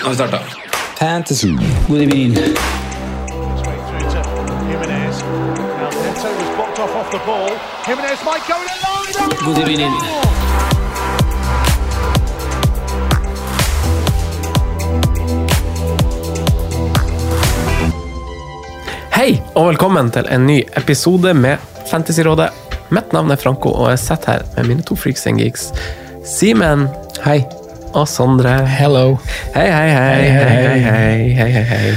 Nå har vi starta. Fantasy. God evening. God evening. Hei, og velkommen til en ny episode med Fantasyrådet. Mitt navn er Franco, og jeg sitter her med mine to freaks and geeks. Simen, hei. Og Sondre. Hello. Hei, hei, hei. hei, hei, hei, hei.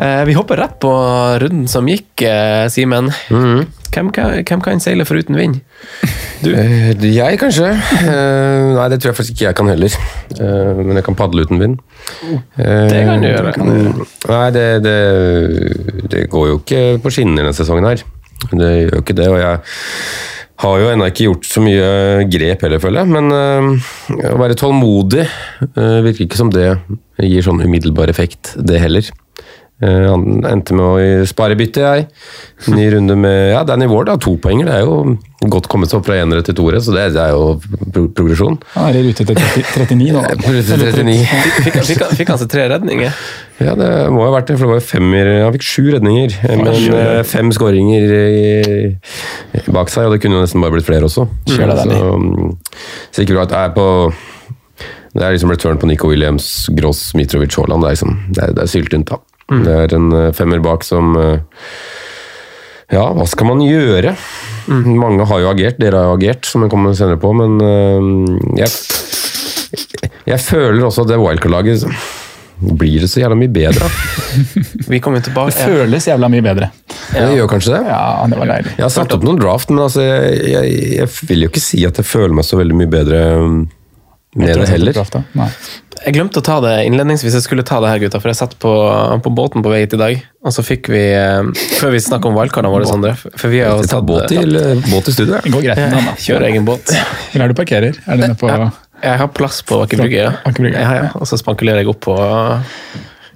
Eh, vi hopper rett på runden som gikk, uh, Simen. Hvem, kan- hvem kan seile foruten vind? Eh, jeg, kanskje. Eh, nei, det tror jeg faktisk ikke jeg kan heller. Eh, men jeg kan padle uten vind. Eh, Det kan du gjøre. mm, Nei, det, det, det går jo ikke på skinner denne sesongen her. Det gjør ikke det, og jeg har jo ennå ikke gjort så mye grep heller, føler jeg. Men øh, å være tålmodig øh, virker ikke som det gir sånn umiddelbar effekt, det heller. Eh, Han endte med å spare bytte, jeg. Ny runde med Ja, Danny Ward Da, to poenger. Det er jo godt kommet seg opp fra enere til toere, så det, det er jo pro progresjon. Han er i rute til 30 39 nå. da. Plutselig 39. Fikk, han- fikk, fikk han seg tre redninger? Ja, det må ha vært det, for det var jo femmer Han fikk sju redninger, men eh, fem skåringer bak seg, og det kunne jo nesten bare blitt flere også. Kjør deg, så, mm, så ikke bra at det er på det er liksom return på Nico Williams, Gross, Mitrovic, Haaland. Det er, liksom, det er, det er syltynt, da. Det er en eh, femmer bak som eh, Ja, hva skal man gjøre? Mange har jo agert, dere har jo agert, som jeg kommer senere på, men eh, jeg, jeg føler også at det wildcard-laget blir det så jævla mye bedre. Vi kommer tilbake. Det føles jævla mye bedre. Det gjør kanskje det? Ja, det var deilig. Jeg har satt opp noen draft, men altså, jeg, jeg, jeg vil jo ikke si at jeg føler meg så veldig mye bedre det heller. Jeg glemte å ta det innledningsvis. Jeg skulle ta det her, gutta, for jeg satt på, på båten på vei hit i dag. Og så fikk vi eh, Før vi snakker om wildcardene våre, Sondre For vi har jo Jeg tatt båt til, båt til studio, Det jeg. går greit med den, da. Kjører egen båt. Hvor er du parkerer? Er det nede på Jeg har plass på Aker Brygge, ja. Ja, ja. Og så spankulerer jeg opp på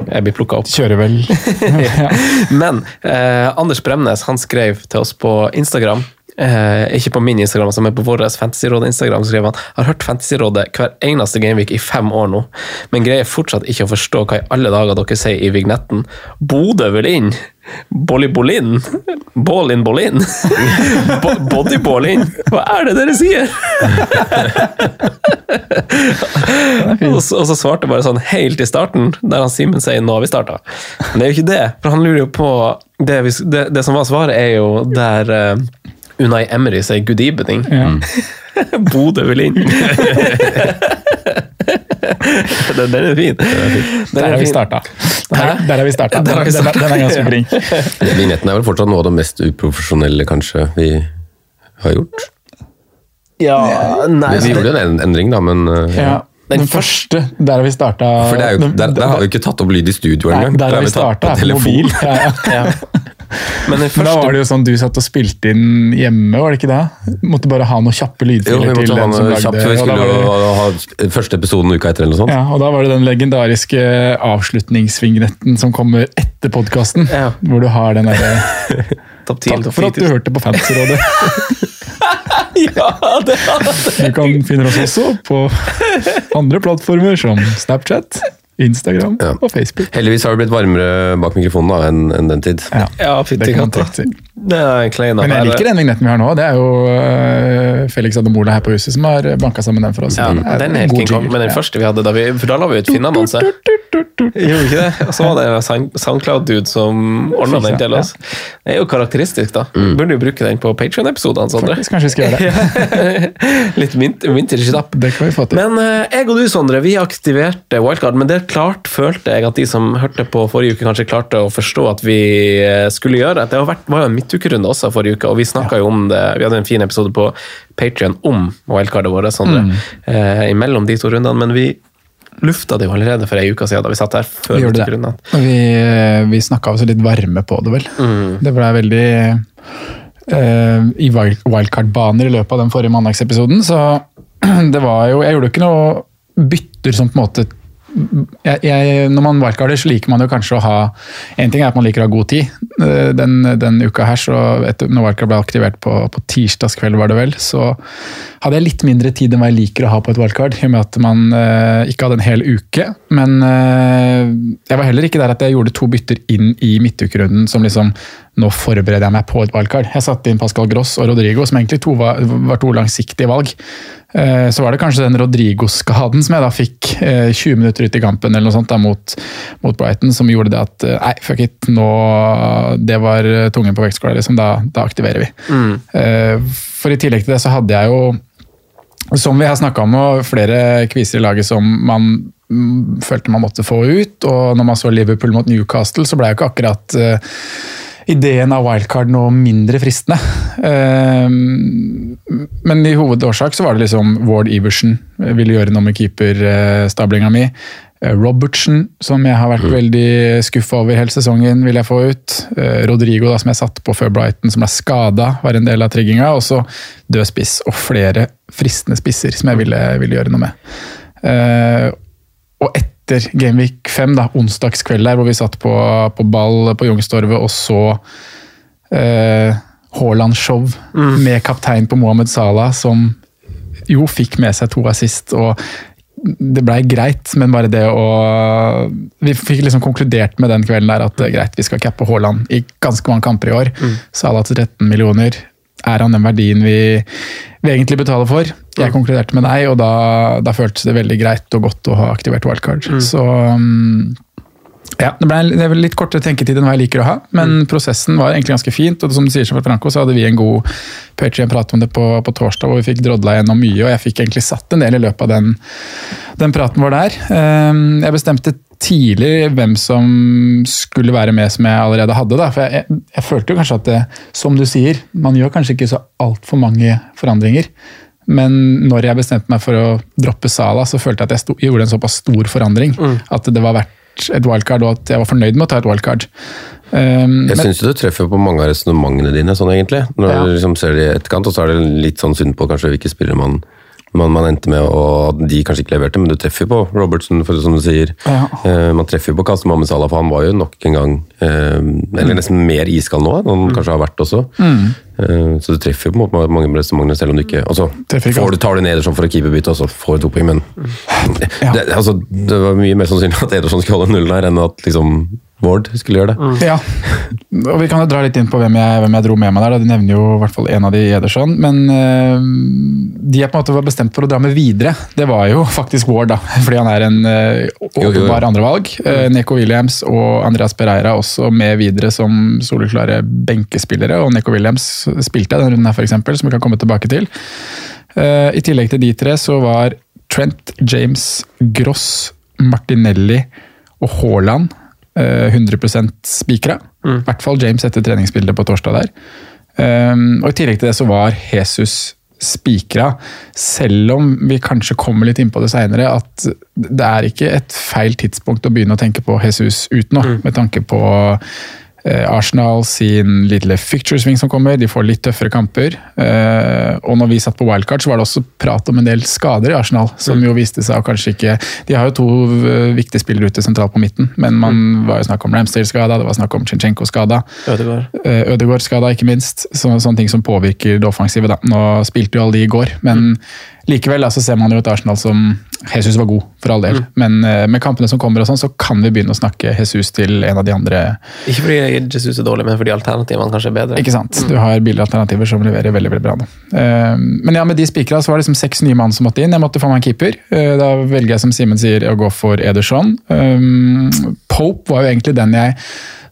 Jeg blir plukka opp. Kjører vel ja. Men eh, Anders Bremnes han skrev til oss på Instagram. Eh, ikke på min Instagram, som er på vår Fantasyrådet Instagram skriver han har hørt Fantasyrådet hver eneste gameweek i fem år nå, men greier fortsatt ikke å forstå hva i alle dager dere sier i vignetten. Bodø vil inn! Bolly-Bolin! Ball-in-Bolin! Bo-! Hva er det dere sier?! og, så, og så svarte jeg bare sånn helt i starten, der han Simen sier 'nå har vi starta'. Men det er jo ikke det, for han lurer jo på Det, vi, det, det som var svaret, er jo der eh, Unai Emery sier 'good evening'. Ja. Bodø vil inn. den, den er fin. Der er har vi starta. Der, der har vi starta. Den, den, den er ganske flink. Vignetten er vel fortsatt noe av det mest uprofesjonelle kanskje vi har gjort. Ja, nei, Vi gjorde jo en endring, da, men uh, Ja. Den første, der har vi starta For er jo, der, der har vi ikke tatt opp lyd i studio engang. der har vi starta på telefon. mobil. Ja, ja. Men første... Men da var det jo sånn du satt og spilte inn hjemme, var det ikke det? Måtte bare ha noen kjappe Jo, lydfiler til den som lagde det. for vi skulle var det- jo ha første episoden uka etter eller noe sånt. Ja, og da var det den legendariske avslutningsvignetten som kommer etter podkasten. Ja. Hvor du har den derre Takk for at du hørte på Fantasyrådet. Ja, det hadde Du kan finne oss også på andre plattformer som Snapchat, Instagram Ja. og Facebook. Heldigvis har det blitt varmere bak mikrofonen da, enn enn den tid. Ja, Ja, fytti det kan man katta. si. Det er Men jeg liker den vignetten vi har nå. Det er jo øh, Felix Ademola her på huset som har banka sammen den for oss. Ja, den en er helt King Kong, men den første vi hadde, da vi, for da la vi ut Finn-annonse. Gjorde vi ikke det? Og så var det Soundcloud-dude som ordna den til oss. Det er jo karakteristisk, da. Burde jo bruke den på Patrion-episodene, Sondre. Faktisk, kanskje vi skal gjøre det. Litt vintage-knapp. Det kan vi få til. Men eh, jeg og du, Sondre, vi aktiverte wildcard, men det klart følte jeg at de som hørte på forrige uke, kanskje klarte å forstå at vi eh, skulle gjøre. Det var jo en midtukerunde også forrige uke, og vi snakka jo om det. Vi hadde en fin episode på Patrion om wildcardet vårt, Sondre, eh, imellom de to rundene, men vi lufta det jo allerede for ei uke siden da vi satt her før Vi gjorde. Og Vi, vi snakka også litt varme på det, vel. Mm. Det ble veldig eh, i wildcard-baner i løpet av den forrige mandagsepisoden, så det var jo Jeg gjorde jo ikke noe bytter som på en måte jeg, jeg, når man wildcarder, så liker man jo kanskje å ha En ting er at man liker å ha god tid. Eh, Den, den uka her, så etter, når wildcard ble aktivert på, på tirsdagskveld, var det vel, så hadde jeg litt mindre tid enn hva jeg liker å ha på et wildcard. I og med at man eh, ikke hadde en hel uke. Men eh, jeg var heller ikke der at jeg gjorde to bytter inn i midtukerunden som liksom Nå forbereder jeg meg på et wildcard. Jeg satte inn Pascal Gross og Rodrigo, som egentlig to var, var to langsiktige valg. Eh, Så var det kanskje den Rodrigo-skaden som jeg da fikk eh, 20 minutter ut i kampen eller noe sånt da, mot, mot Brighton, som gjorde det at eh, nei, fuck it, nå Det var eh, tungen på vektskåla, liksom. Da, da aktiverer vi. Mm. For i tillegg til det så hadde jeg jo som vi har snakka om, og flere kviser i laget som man mm, følte man måtte få ut. Og når man så Liverpool mot Newcastle, så ble jo ikke akkurat eh, ideen av wildcard noe mindre fristende. Eh, men i hovedårsak så var det liksom Ward Iversen ville gjøre noe med keeperstablinga mi. Eh, Robertsen, som jeg har vært veldig skuffa over hele sesongen, vil jeg få ut. Eh, Rodrigo, da, som jeg satte på før Brighton, som ble skada, var en del av trigginga. Og så død spiss og flere fristende spisser som jeg ville, ville gjøre noe med. Eh, og etter Gameweek 5, da, onsdagskveld der, hvor vi satt på, på ball på Youngstorget og så eh, Haaland-show med kaptein på Mohammed Salah, som jo fikk med seg to assist. og det blei greit, men bare det å Vi fikk liksom konkludert med den kvelden der at er greit, vi skal cappe Haaland i ganske mange kamper i år. Salah til 13 millioner. Er han den verdien vi, vi egentlig betaler for? Jeg konkluderte med nei, og da, da føltes det veldig greit og godt å ha aktivert wildcard. Så um, ja, det ble det ble litt kortere tenketid enn hva jeg liker å ha, men prosessen var egentlig ganske fint. Og som du sier, som Franco, så hadde vi en god Patrion-prat om det på, på torsdag, hvor vi fikk drodla gjennom mye, og jeg fikk egentlig satt en del i løpet av den, den praten vår der. Um, Jeg bestemte tidlig hvem som skulle være med som jeg allerede hadde. Da. For jeg, jeg, jeg følte jo kanskje at det, som du sier, man gjør kanskje ikke så altfor mange forandringer. Men når jeg bestemte meg for å droppe Sala, så følte jeg at jeg sto, gjorde en såpass stor forandring at det var verdt et wildcard, og at jeg var fornøyd med å ta et wildcard. Um, Jeg syns du treffer på mange av resonnementene dine, sånn egentlig. Når Ja. du liksom ser det i etterkant, og så er det litt sånn synd på kanskje hvilke spillere man, man, man endte med, og de kanskje ikke leverte, men du treffer på Robertson, for, som du sier. Ja. Uh, man treffer på Kasim Ahmed Salah, for han var jo nok en gang uh, Eller nesten mer iskald nå enn han Mm. kanskje har vært også. Eh, så du treffer på en måte mange resonnementene, selv om du ikke altså, ikke får du, tar du Ederson for å keeperbytte, og så får du to poeng, men Ja. det, altså, det var mye mer sannsynlig at Ederson skulle holde nullen her, enn at liksom Ward skulle gjøre det. Ja, og vi kan jo dra litt inn på hvem jeg, hvem jeg dro med meg der. Du De nevner jo i hvert fall en av de Ederson. Men eh, de jeg på en måte var bestemt for å dra med videre, det var jo faktisk Ward. da, Fordi han er en uh, jo. åpenbar andrevalg. Uh, Neko Williams og Andreas Pereira også med videre som soleklare benkespillere. Og Neko Williams spilte jeg den runden her, for eksempel, som vi kan komme tilbake til. Uh, I tillegg til de tre så var Trent, James, Gross, Martinelli og Haaland eh, 100% spikra. I hvert fall James etter treningsbildet på torsdag der. Um, og I tillegg til det så var Jesus spikra, selv om vi kanskje kommer litt innpå det seinere, at det er ikke et feil tidspunkt å begynne å tenke på Jesus ut nå, med tanke på eh, Arsenal sin lille ficture swing som kommer, de får litt tøffere kamper. Eh, og når vi satt på wildcard, så var det også prat om en del skader i Arsenal, som jo viste seg å kanskje ikke De har jo to eh, viktige spillere ute sentralt på midten, men man var jo snakk om Ramsdale-skada, det var snakk om Chinchenko-skada. Ødegaard. Eh, Ødegaard-skada, ikke minst. Så, sånne ting som påvirker det offensive. Da. Nå spilte jo alle de i går, men likevel så så ser man jo et Arsenal som Jesus var god, for all del. Men uh, med kampene som kommer, og sånn, så kan vi begynne å snakke Jesus til en av de andre. Ikke fordi Jesus er dårlig, men fordi alternativene kanskje er bedre. Ikke sant? Du har billige alternativer som leverer veldig veldig bra nå. Eh, men ja, med de spikra så var det liksom seks nye mann som måtte inn. Jeg måtte få meg en keeper. Uh, Da velger jeg, som Simen sier, å gå for Ederson. Um, Pope var jo egentlig den jeg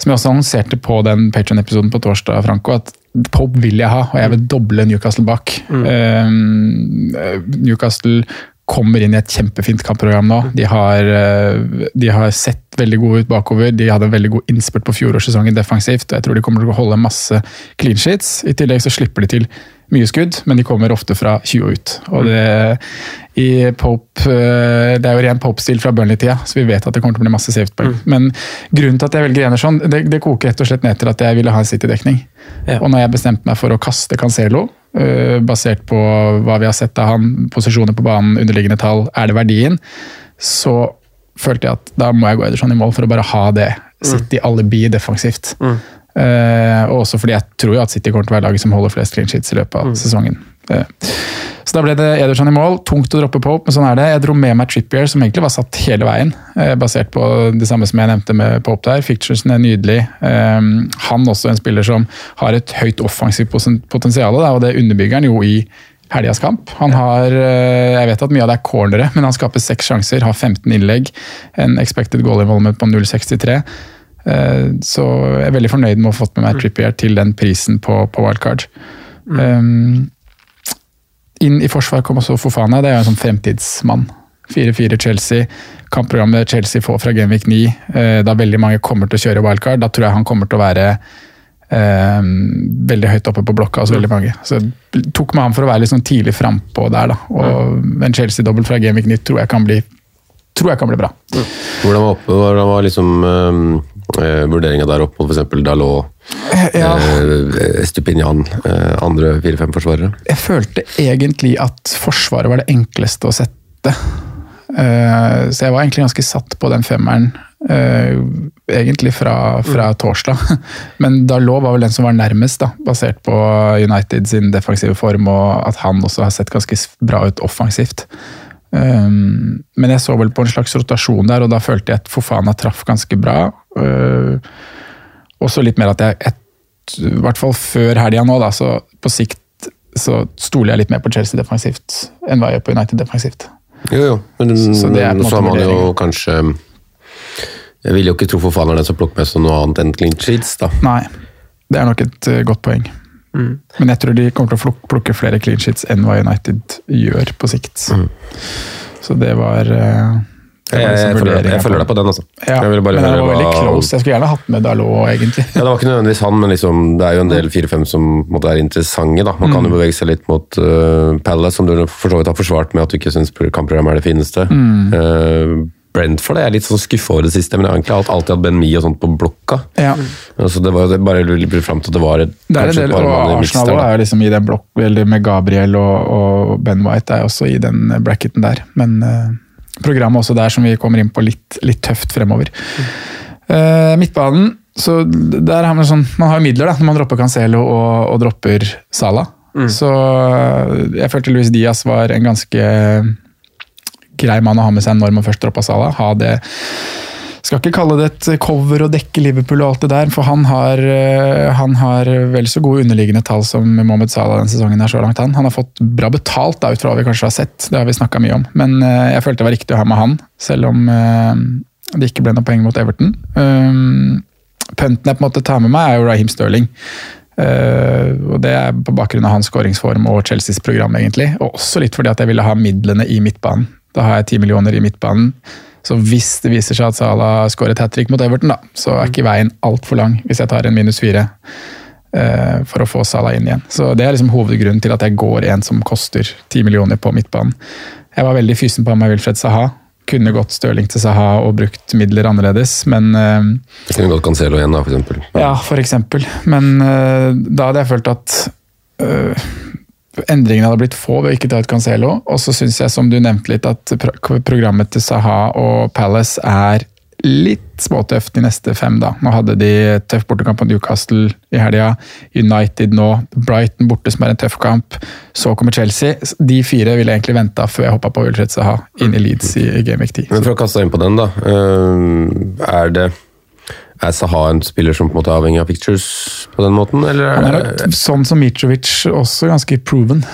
som jeg også annonserte på den Patreon-episoden på torsdag, Franco, at Pope vil jeg ha, og jeg vil doble Newcastle bak. Um, Newcastle kommer inn i et kjempefint kampprogram nå. De har, eh, de har sett veldig gode ut bakover. De hadde en veldig god innspurt på fjorårssesongen defensivt. og Jeg tror de kommer til å holde masse clean sheets. I tillegg så slipper de til mye skudd, men de kommer ofte fra 20 og ut. Og det, i Pope, eh, det er jo ren Pope-stil fra Burnley-tida, så vi vet at det kommer til å bli masse savepoeng. Men grunnen til at jeg velger Enerson, det, det koker rett og slett ned til at jeg ville ha en City-dekning. Ja. Og når jeg bestemte meg for å kaste Cancelo, uh, basert på hva vi har sett av han, posisjoner på banen, underliggende tall, er det verdien, så følte jeg at da må jeg gå Ederson i mål for å bare ha det. City alibi defensivt. Eh, og også fordi jeg tror jo at City kommer til å være laget som holder flest clean sheets i løpet av sesongen. Så da ble det Ederson i mål. Tungt å droppe Pope, men sånn er det. Jeg dro med meg Trippier, som egentlig var satt hele veien. eh, basert på det samme som jeg nevnte med Pope der. Fictionsen er nydelig. Eh, han også en spiller som har et høyt offensivt poten- potensial, og det underbygger han jo i helgas kamp. Han har, eh, jeg vet at mye av det er cornere, men han skaper seks sjanser, har 15 innlegg. En expected goal involvement på 0,63. Eh, Så jeg er veldig fornøyd med å ha fått med meg Trippier til den prisen på, på wildcard. Um, inn i forsvar kom også Fofana, det er jo en sånn fremtidsmann. 4-4 Chelsea, kampprogrammet Chelsea får fra Genvik 9, eh, da veldig mange kommer til å kjøre wildcard. Da tror jeg han kommer til å være eh, veldig høyt oppe på blokka hos veldig mange. Så jeg tok med han for å være litt sånn tidlig frampå der, da. Og en Chelsea-dobbelt fra Genvik 9 tror jeg kan bli, tror jeg kan bli bra. Hvordan var, oppe, hvordan var liksom uh, vurderinga der opp mot f.eks. Dalot, Ja. eh, Stupinian, eh, andre fire-fem forsvarere? jeg følte egentlig at Forsvaret var det enkleste å sette. Eh, så jeg var egentlig ganske satt på den femmeren, eh, egentlig fra, fra torsdag. Men Dalot var vel den som var nærmest, da, basert på United sin defensive form, og at han også har sett ganske bra ut offensivt. Um, men jeg så vel på en slags rotasjon der, og da følte jeg at Fofana traff ganske bra. Uh, også litt mer at jeg, et, i hvert fall før helga nå, da, så på sikt så stoler jeg litt mer på Chelsea defensivt enn hva jeg gjør på United defensivt. Jo, jo. Men Så det er på en så har man jo kanskje Jeg vil jo ikke tro Fofana er den som plukker med seg noe annet enn clean sheets, da. Nei, det er nok et eh, godt poeng. Men jeg tror de kommer til å plukke flere clean sheets enn hva United gjør på sikt. Så det var eh, det Jeg, var liksom jeg, følger, jeg følger deg på den, altså. Ja, Jeg men det var veldig close. Jeg skulle gjerne hatt med Dalot, egentlig. Ja, Det var ikke nødvendigvis han, men liksom, det er jo en del 4-5 som måtte, er interessante. da. Man Mm. kan jo bevege seg litt mot uh, Palace, som du for så vidt har forsvart med at du ikke syns kampprogrammet er det fineste. Mm. Eh, Brentford jeg er litt sånn skuffa over det siste, men jeg har egentlig alltid hatt Ben Mee og sånt på blokka. Ja. Altså, det var jo det bare litt fram til at det var et, Det er en del, og Arsenal er jo liksom i den blokk, eller med Gabriel og, og Ben White er også i den bracketen der. Men uh, programmet også der som vi kommer inn på litt, litt tøft fremover. Eh, midtbanen, så der har man sånn, man har jo midler da, når man dropper Cancelo og, og dropper Salah. Så eh, jeg følte Luis Diaz var en ganske grei mann å ha med seg når man først droppa Salah. Ha det skal ikke kalle det et cover og dekke Liverpool og alt det der, for han har, eh, han har vel så gode underliggende tall som Mohammed Salah denne sesongen her så langt. Han Han har fått bra betalt da, ut fra hva vi kanskje har sett, det har vi snakka mye om. Men eh, jeg følte det var riktig å ha med han, selv om eh, det ikke ble noe poeng mot Everton. Punten jeg på en måte tar med meg, er jo Raheem Sterling. Og Det er på bakgrunn av hans skåringsform og Chelseas program, egentlig. Og også litt fordi at jeg ville ha midlene i midtbanen. Da har jeg ti millioner i midtbanen. Så hvis det viser seg at Salah skårer et hat trick mot Everton, da, så er ikke veien altfor lang hvis jeg tar en minus fire eh, for å få Salah inn igjen. Så Det er liksom hovedgrunnen til at jeg går en som koster ti millioner på midtbanen. Jeg var veldig fysen på meg Wilfred Saha. Kunne gått Stirling til Saha og brukt midler annerledes, men eh, Det kunne gått Cancelo igjen, da, for eksempel. ja, for eksempel. Men eh, da hadde jeg følt at eh, endringene hadde blitt få ved å ikke ta ut Cancelo. Og så syns jeg, som du nevnte litt, at programmet til Saha og Palace er litt småtøft de neste fem, da. Nå hadde de tøff bortekamp på Newcastle i helga. United nå. Brighton borte, som er en tøff kamp. Så kommer Chelsea. De fire ville jeg egentlig venta før jeg hoppa på Ulfred Saha inn i Leeds i Game Week 10. Men for å kaste inn på den, da. eh, Er det er Saha en spiller som på en måte er avhengig av pictures på den måten, eller Han er nok sånn som Mitrovic også ganske proven.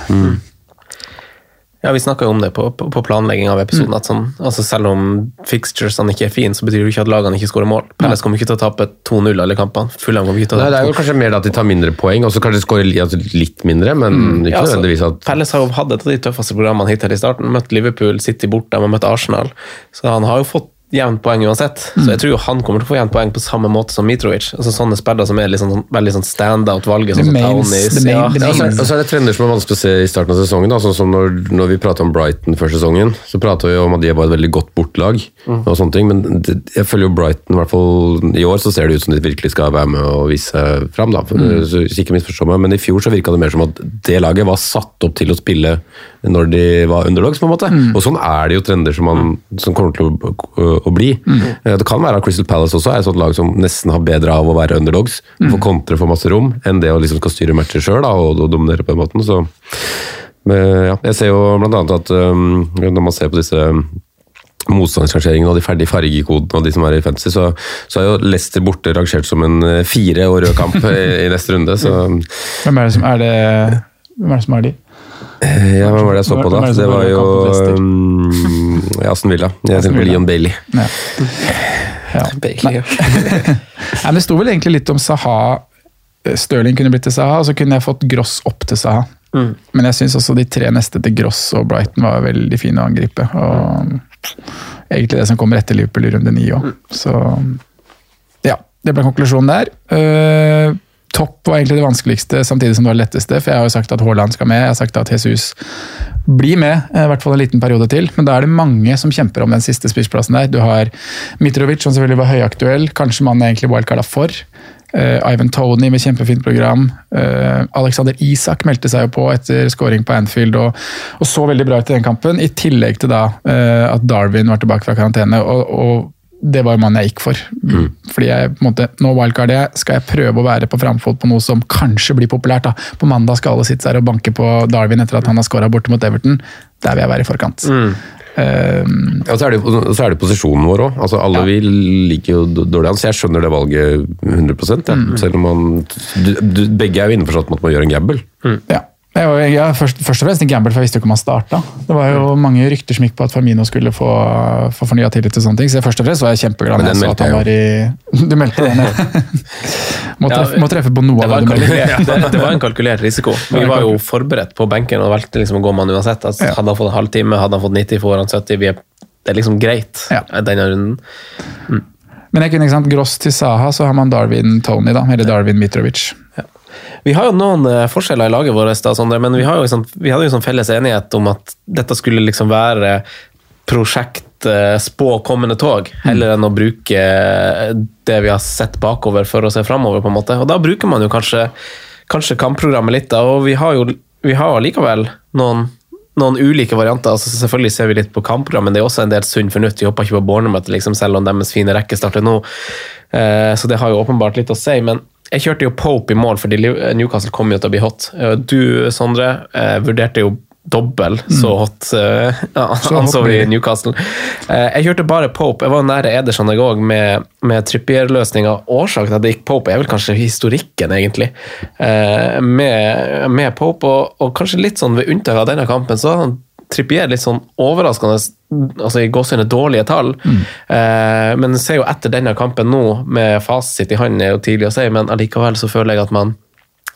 Ja, Vi snakka jo om det på, på, på planlegging av episoden. at sånn, altså Selv om fixturesene ikke er fine, så betyr det jo ikke at lagene ikke skårer mål. Pelles kommer ikke til å tape 2-0 alle kampene. Fulham kommer ikke til å Nei, det er jo kanskje mer at de tar mindre poeng, og så kanskje skårer altså litt mindre, men ikke Ja, altså, nødvendigvis at Pelles har jo hatt et av de tøffeste programmene hittil i starten. Møtt Liverpool, City borte, de har møtt Arsenal. Så han har jo fått jevnt poeng uansett. Så jeg tror jo han kommer til å få jevnt poeng på samme måte som Mitrovic. Altså Sånne spillere som er liksom, sånn- veldig sånn standout-valget, sånn Townies. Ja, Ja, og så er- det trender som er vanskelig å se i starten av sesongen. Da. Sånn som når, når vi prater om Brighton før sesongen, så prater vi om at de var et veldig godt bortlag. og sånne ting, Men det, jeg føler jo Brighton, i hvert fall i år, så ser det ut som de virkelig skal være med og vise seg fram. Da. For, så, ikke misforstå meg, men i fjor så virka det mer som at det laget var satt opp til å spille når de var underdogs, på en måte. Og sånn er det jo trender som, man, som kommer til å, å bli. Mm. Det kan være at Crystal Palace også er et sånt lag som nesten har bedre av å være underdogs, få kontre for masse rom, enn det å liksom skal styre matcher sjøl og, og dominere på den måten. Så men, ja, jeg ser jo annet at um, når man ser på disse motstandsrangeringene og de ferdige fargekodene og de som er i fantasy, så, så er jo Leicester borte rangert som en eh, fire og rød kamp i, i neste runde. Så Hvem er det som er det Hvem er det som er de? Eh, ja, hva var det jeg så på da? Det var jo um, Aston Villa. Jeg tenkte på Leon Bailey. Ja. Ja. Bailey. Nei, Det sto vel egentlig litt om Saha. Stirling kunne blitt til Saha, og så kunne jeg fått Gross opp til Saha. Men jeg syns også de tre neste til Gross og Brighton var veldig fine å angripe. Og egentlig det som kommer etter Liverpool i runde ni òg. Så ja, det ble konklusjonen der. Eh, topp var egentlig det vanskeligste, samtidig som det var det letteste. For jeg har jo sagt at Haaland skal med, jeg har sagt at Jesus blir med, eh, i hvert fall en liten periode til. Men da er det mange som kjemper om den siste spissplassen der. Du har Mitrovic, som selvfølgelig var høyaktuell, kanskje mannen egentlig wildcarda for. Uh, Ivan Tony med kjempefint program. Uh, Alexander Isak meldte seg jo på etter scoring på Anfield og, og så veldig bra ut i den kampen. I tillegg til da uh, at Darwin var tilbake fra karantene. og, og det var jo mannen jeg gikk for. Fordi jeg på en måte, Nå wildcarder jeg, skal jeg prøve å være på framfot på noe som kanskje blir populært. da. På mandag skal alle sitte der og banke på Darwin etter at han har scora borte mot Everton. Der vil jeg være i forkant. Eh, Ja, så er det, så er det posisjonen vår òg. Altså, alle vi liker jo dårlig an, så jeg skjønner det valget 100 ja. Mm. Selv om man du, du, Begge er jo innforstått med at man gjør en gamble. Ja. Jeg, var- er først, først og fremst en gamble, for jeg visste jo ikke om han starta. Det var jo mange rykter som gikk på at Firmino skulle få, få fornya tillit til sånne ting. Så jeg først og fremst var jeg kjempeglad Men den meldte at han var i Du meldte den, ja. må, Ja, treffe, må treffe på noe av det du melder. kalkulert, det, det var en kalkulert risiko. Vi var jo forberedt på benken og valgte liksom å gå med han uansett. Altså, Ja. Hadde han fått en halvtime, hadde han fått 90, får han 70. Vi er, det er liksom greit Ja. denne runden. Men jeg kunne ikke sant, Gross til Saha, så har man Darwin Tony, da. Eller Darwin Mitrovic. Vi har jo noen eh, forskjeller i laget vårt, da, Sondre, men vi, har jo liksom, vi hadde jo sånn felles enighet om at dette skulle liksom være prosjekt eh, spå kommende tog, heller enn å bruke eh, det vi har sett bakover for å se framover. på en måte. Og da bruker man jo kanskje, kanskje kampprogrammet litt, da, og vi har jo vi har allikevel noen, noen ulike varianter. altså Selvfølgelig ser vi litt på kampprogram, men det er også en del sunn fornuft. Vi hopper ikke på Bornermøtet, liksom, selv om deres fine rekke starter nå. Eh, så det har jo åpenbart litt å si. men jeg kjørte jo Pope i mål, fordi Newcastle kom jo til å bli hot. Eh, Du, Sondre, eh, vurderte jo dobbel, så hot Så hot anså vi. Newcastle. Eh, jeg kjørte bare Pope. Jeg var nære Ederson jeg òg, med, med Trippier-løsninga. Årsaken til at det gikk Pope, er vel kanskje historikken, egentlig. Eh, med, med Pope, og, og kanskje litt sånn ved unntak av denne kampen, så har han Trippier litt sånn overraskende altså i gåsehudene dårlige tall. Eh, men ser jo etter denne kampen nå, med fasit i hånden, er jo tidlig å si, men allikevel så føler jeg at man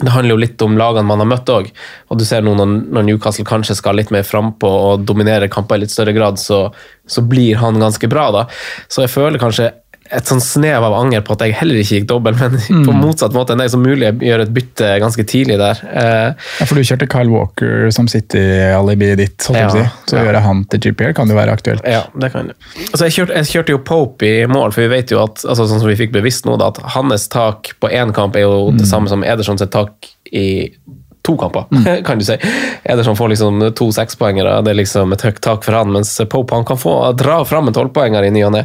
det handler jo litt om lagene man har møtt òg. Og du ser nå når Newcastle kanskje skal litt mer frampå og dominere kamper i litt større grad, så, så blir han ganske bra, da. Så jeg føler kanskje et sånn snev av anger på at jeg heller ikke gikk dobbel, men på motsatt måte enn deg som mulig gjør et bytte ganske tidlig der. Eh, Ja, for du kjørte Kyle Walker som City-alibiet ditt, sånn Ja, si. Så å ja. gjøre han til GPR kan jo være aktuelt. Ja, det kan det. Altså, jeg, kjørte, jeg kjørte jo Pope i mål, for vi vet jo at altså, sånn som vi fikk bevisst nå, da, at hans tak på én kamp er jo det samme som Edersons tak i to kamper, kan du si. Ederson får liksom to sekspoengere, det er liksom et høyt tak for han, mens Pope han kan få dra fram en tolvpoenger i ny og ne.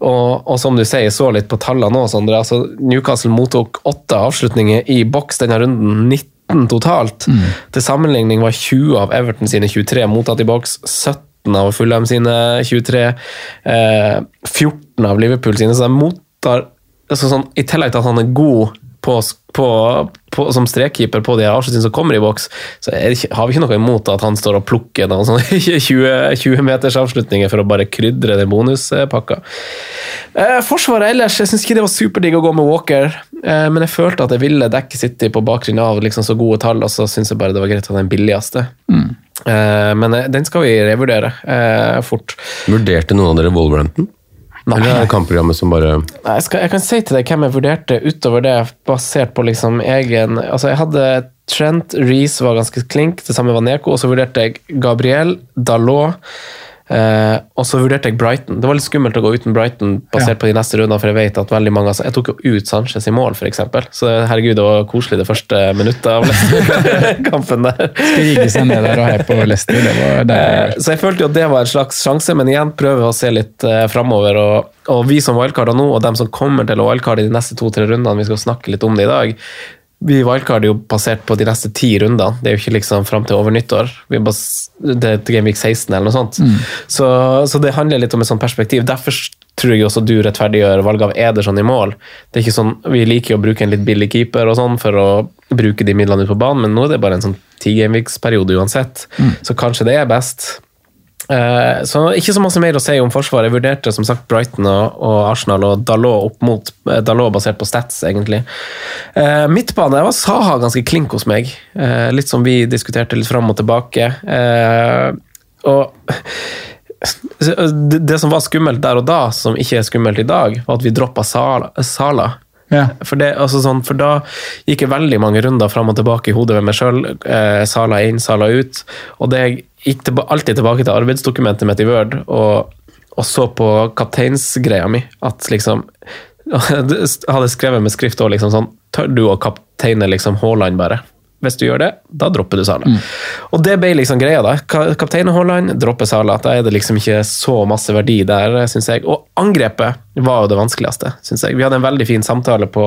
Og, og som du sier, jeg så litt på tallene nå, Sondre. Altså, Newcastle mottok åtte avslutninger i boks denne runden. 19 totalt. Til sammenligning var 20 av Everton sine 23 mottatt i boks. 17 av Fulham sine 23. Eh, 14 av Liverpool sine. Så de mottar altså sånn, I tillegg til at han er god på, på, på, som strekkeeper på de avslutningene som kommer i boks, så er ikke, har vi ikke noe imot at han står og plukker noen sånne 20, 20 meters avslutninger for å bare krydre den bonuspakka. Eh, forsvaret ellers, jeg syns ikke det var superdigg å gå med Walker, eh, men jeg følte at jeg ville dekke City på bakgrunn av liksom så gode tall, og så syns jeg bare det var greit å ha den billigste. Eh, men eh, den skal vi revurdere eh, fort. Vurderte noen av dere Wolverhampton? Eller er det kampprogrammet som bare Nei, Jeg, skal, jeg kan si til deg hvem jeg vurderte utover det, basert på liksom egen Altså, jeg hadde Trent, Reece var ganske klink, det samme var Neko, og så vurderte jeg Gabriel, Dalot, eh, og så vurderte jeg Brighton. Det var litt skummelt å gå uten Brighton basert Ja. på de neste rundene, for jeg vet at veldig mange Jeg tok jo ut Sanchez i mål, f.eks. Så herregud, det var koselig det første minuttet av Leicester-kampen der. Skal rigge seg ned der og heie på Leicester. Det var Eh. Så jeg følte jo at det var en slags sjanse, men igjen prøve å se litt eh, framover. Og, og vi som wildcarder nå, og dem som kommer til å wildcarde de neste to-tre rundene, vi skal snakke litt om det i dag. Vi wildcarder jo basert på de neste ti rundene. Det er jo ikke liksom fram til over nyttår. Det er til Game 16 eller noe sånt. Så, så det handler litt om et sånt perspektiv. Derfor tror jeg også du rettferdiggjør valget av Ederson i mål. Det er ikke sånn, Vi liker å bruke en litt billig keeper og sånn for å bruke de midlene ut på banen, men nå er det bare en sånn ti gameweeks-periode uansett. Så kanskje det er best. Eh, Så ikke så masse mer å si om forsvaret. Jeg vurderte som sagt Brighton og, og Arsenal og Dalot opp mot eh, Dalot basert på stats, egentlig. Eh, midtbane var Saha ganske klink hos meg. Eh, litt som vi diskuterte litt fram og tilbake. Eh, og det, som var skummelt der og da, som ikke er skummelt i dag, var at vi droppa Sala. Sala. Ja. For, det, altså sånn, for da gikk jeg veldig mange runder fram og tilbake i hodet ved meg sjøl. Eh, Sala inn, Sala ut. Og det gikk tilba alltid tilbake til arbeidsdokumentet mitt i Word og, og så på kapteinsgreia mi. At liksom hadde skrevet med skrift òg liksom sånn Tør du å kapteine liksom Haaland, bare? Hvis du gjør det, da dropper du Sala. Og det ble liksom greia, da. kapteine Kaptein Haaland, dropper Sala. Da er det liksom ikke så masse verdi der, syns jeg. Og angrepet var jo det vanskeligste, syns jeg. Vi hadde en veldig fin samtale på,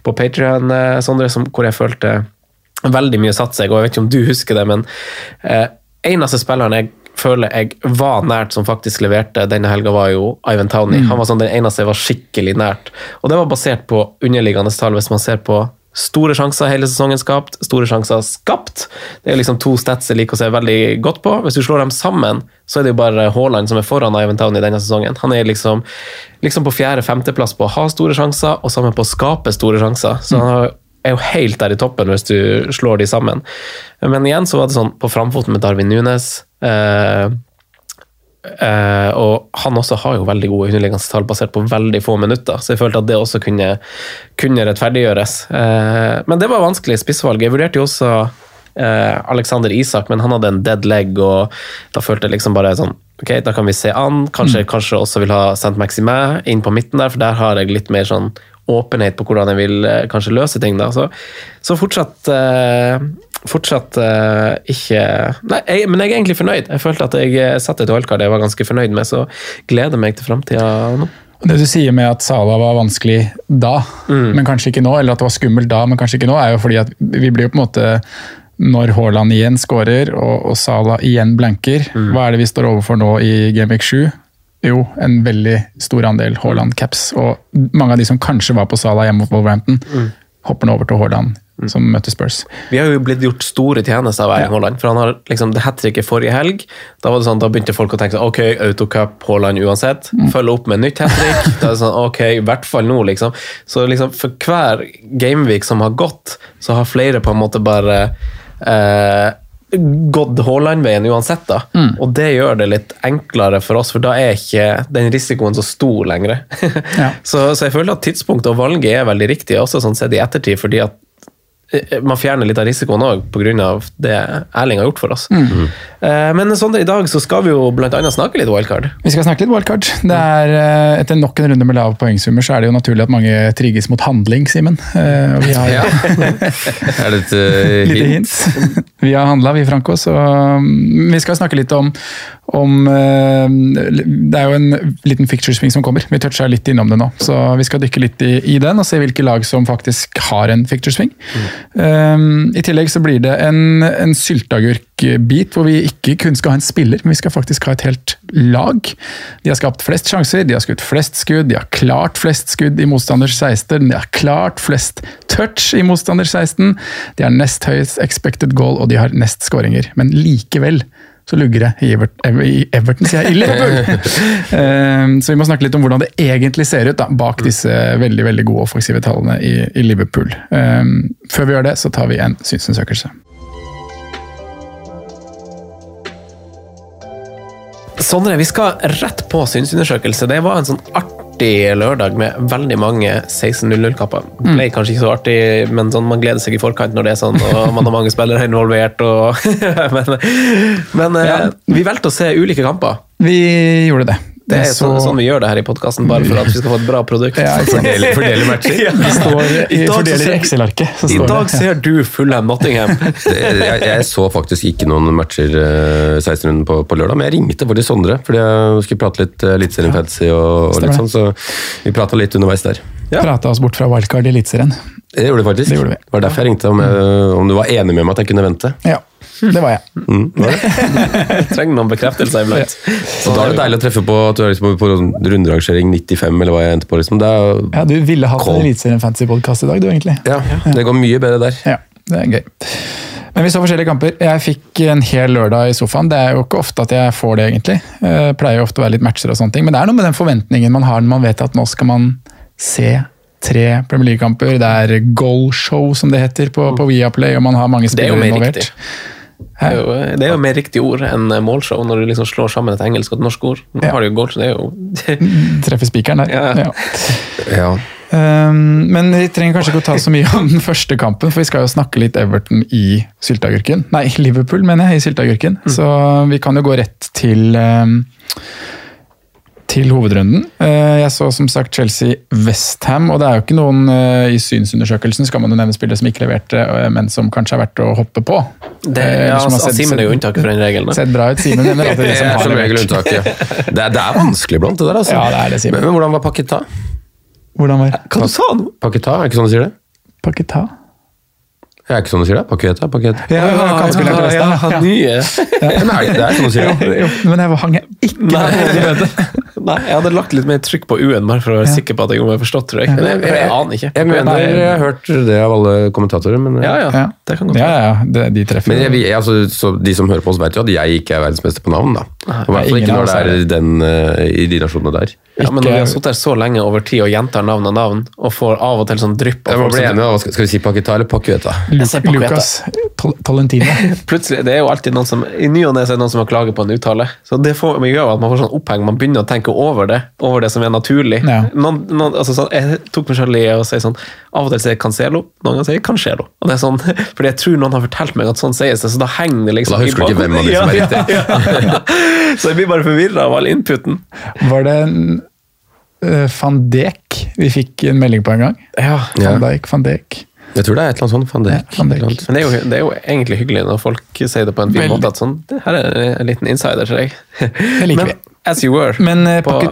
på Patrion, Sondre, som, hvor jeg følte veldig mye satt seg, og jeg vet ikke om du husker det, men eh, eneste spilleren jeg føler jeg var nært som faktisk leverte denne helga, var jo Ivan Towney. Han var sånn den eneste jeg var skikkelig nært. Og det var basert på underliggende tall, hvis man ser på store sjanser hele sesongen skapt, store sjanser skapt. Det er liksom to stats jeg liker å se veldig godt på. Hvis du slår dem sammen, så er det jo bare Haaland som er foran Ivan Towney denne sesongen. Han er liksom, liksom på fjerde-femteplass på å ha store sjanser, og sammen på å skape store sjanser. Så han har er jo helt der i toppen hvis du slår de sammen. Men igjen så var det sånn på framfoten med Darwin Nunes. Eh, eh, og han også har jo veldig gode underliggende tall basert på veldig få minutter, så jeg følte at det også kunne, kunne rettferdiggjøres. Eh, men det var vanskelig spissvalg. Jeg vurderte jo også eh, Alexander Isak, men han hadde en dead leg, og da følte jeg liksom bare sånn Ok, da kan vi se an. Kanskje, kanskje også vil ha Saint Maximin inn på midten der, for der har jeg litt mer sånn åpenhet på hvordan jeg vil eh, kanskje løse ting. da, Så, så fortsatt eh, Fortsatt uh, ikke Nei, jeg, men jeg er egentlig fornøyd. Jeg følte at jeg satte et wildcard jeg var ganske fornøyd med, så gleder meg til framtida nå. Det du sier med at Sala var vanskelig da, men kanskje ikke nå, eller at det var skummelt da, men kanskje ikke nå, er jo fordi at vi blir jo på en måte når Haaland igjen skårer og, og Sala igjen blanker, hva er det vi står overfor nå i Gameweek 7? Jo, en veldig stor andel Haaland-caps. Og mange av de som kanskje var på Sala hjemme mot Wolverhampton, hopper nå over til Haaland, som møter Spurs. Vi har jo blitt gjort store tjenester av Erling Haaland. For han har liksom det hat tricket forrige helg. Da var det sånn, da begynte folk å tenke sånn, ok, autocup Haaland uansett. Følge opp med nytt hat trick. Da er det sånn, ok, i hvert fall nå, liksom. Så liksom for hver gameweek som har gått, så har flere på en måte bare eh, gått Haaland-veien uansett, da. Og det gjør det litt enklere for oss, for da er ikke den risikoen så stor lenger. Ja. så, så jeg føler at tidspunktet og valget er veldig riktig, også sånn sett i ettertid, fordi at man fjerner litt av risikoen òg pga. det Erling har gjort for oss. Mm. Eh, Men Sondre, i dag så skal vi jo blant annet snakke litt wildcard. Vi skal snakke litt wildcard. Det er, eh, etter nok en runde med lav poengsummer, så er det jo naturlig at mange trigges mot handling, Simen. Eh, og Vi har Er det et uh, lite hint? Vi har handla, vi Franco, så um, vi skal snakke litt om, om eh, Det er jo en liten fixture swing som kommer. Vi toucha litt innom det nå. Så vi skal dykke litt i, i den og se hvilke lag som faktisk har en picture swing. Um, I tillegg så blir det en, en sylteagurkbit hvor vi ikke kun skal ha en spiller, men vi skal faktisk ha et helt lag. De har skapt flest sjanser, de har skutt flest skudd, de har klart flest skudd i motstanders 16, de har klart flest touch i motstanders 16, de har nest høyest expected goal og de har nest skåringer. Men likevel så lugger det i, Evert, i Everton, sier jeg, i Liverpool! Eh, så vi må snakke litt om hvordan det egentlig ser ut da, bak disse veldig veldig gode offensive tallene i, i Liverpool. Eh, Før vi gjør det, så tar vi en synsundersøkelse. Sondre, vi skal rett på synsundersøkelse. Det var en sånn artig lørdag med veldig mange 16-0-0-kapper. Mm. Ble kanskje ikke så artig, men sånn, man gleder seg i forkant når det er sånn, og man har mange spillere involvert. Og men men eh, Ja. vi valgte å se ulike kamper. Vi gjorde det. Det er så- sånn, sånn vi gjør det her i podkasten, bare for at vi skal få et bra produkt. Ja. Fordele, fordele matcher. Ja. Vi står i I dag så fordeler i Excel-arket. så I dag det. ser du Fullham Nottingham. Jeg, jeg så faktisk ikke noen matcher eh, 16-runden på, på lørdag, men jeg ringte faktisk Sondre, fordi jeg skulle prate litt uh, Eliteserien Fantasy og, og litt sånn, så vi prata litt underveis der. Prata oss bort fra wildcard i Eliteserien. Det gjorde vi faktisk. Det gjorde vi. var derfor jeg ringte, om, om du var enig med meg at jeg kunne vente. Ja, det var jeg. Mm, var det? Trenger noen bekreftelser iblant. Så da er det deilig å treffe på at du er liksom på runderangering 95, eller hva jeg endte på. liksom. Det er, Ja, Du ville hatt Cool. en Eliteserien Fantasy-podkast i dag, du egentlig. ja, det går mye bedre der. Ja, det er gøy. Men vi så forskjellige kamper. Jeg fikk en hel lørdag i sofaen. Det er jo ikke ofte at jeg får det, egentlig. Jeg pleier jo ofte å være litt matcher og sånne ting. Men det er noe med den forventningen man har når man vet at nå skal man se tre Premier League-kamper. Det er goalshow, som det heter på, på Viaplay, og man har mange er spillere involvert. Det er, jo, det er jo mer riktig ord enn målshow, når du liksom slår sammen et engelsk og et norsk ord. Nå Ja. har du jo goal, så det er jo Treffer spikeren der. Ja. Ja. Ja. Um, men vi trenger kanskje ikke å ta så mye om den første kampen, for vi skal jo snakke litt Everton i sylteagurken. Nei, Liverpool, mener jeg, i sylteagurken. Så vi kan jo gå rett til um, til hovedrunden. Uh, Jeg så som sagt Chelsea-Westham, og det er jo ikke noen uh, i synsundersøkelsen skal man jo nevne spillere som ikke leverte, uh, men som kanskje er verdt å hoppe på. det, Eh, ja, altså, Simen er jo unntaket for den regelen. Sett bra ut. Simen Det. Det, det er vanskelig blant det der, altså. Ja, det er det, Simen. Men, men hvordan var Paketa? Hvordan var Hva du sa du? Paketa, er ikke sånn du sier det? Paketa? Er ikke sånn du sier det? Paketa, paketa. Ja, ja, ja, ja, ja, Ja. nye. Men er det, det er sånn du sier det? jo, men jeg hang ikke på det. Nei, jeg hadde lagt litt mer trykk på U-en, bare for å være Ja. sikker på at jeg meg forstått, tror jeg. Men jeg, jeg aner ikke. Jeg mener jeg har hørt det av alle kommentatorer, men Ja, ja, Ja. det kan godt Ja, være. ja, det, de treffer. Men jeg, jeg, altså, så de som hører på oss, vet jo at jeg ikke er verdensmester på navn. da. I hvert fall ikke når det er den, uh, i de nasjonene der. Ja, men når vi har sittet her så lenge over tid og gjentar navn og navn, og får av og til sånn drypp av folk bli som- enig. Skal, skal vi si Paketa eller Pakueta? Jeg. Lucas Tol- Tolentino. Plutselig, Det er jo alltid noen som i ny og ne er det noen som har klaget på en uttale. Så det får, man gjør at man får sånn oppheng, man begynner å tenke over det, over det som er naturlig. Ja. Noen, noen, altså sånn, jeg tok meg selv i å si sånn Av og til sier jeg Cancelo, noen ganger sier jeg Cancelo. Og det er sånn, fordi jeg tror noen har fortalt meg at sånn sies det, så da henger det liksom Da husker du ikke hvem av de som er riktig. ja, ja, ja. Så jeg blir bare forvirra av all inputen. Var det en uh, van Dijk vi fikk en melding på en gang? Ja. Ja. Van Dijk, van Dijk. Jeg tror det er et eller annet sånt. Van Dijk. Ja, Van Dijk. Annet. Men det er, jo, det er jo egentlig hyggelig når folk sier det på en fin måte. at sånn, det her er en liten insider til deg. Det liker Men vi. As you were. Men eh, Paque-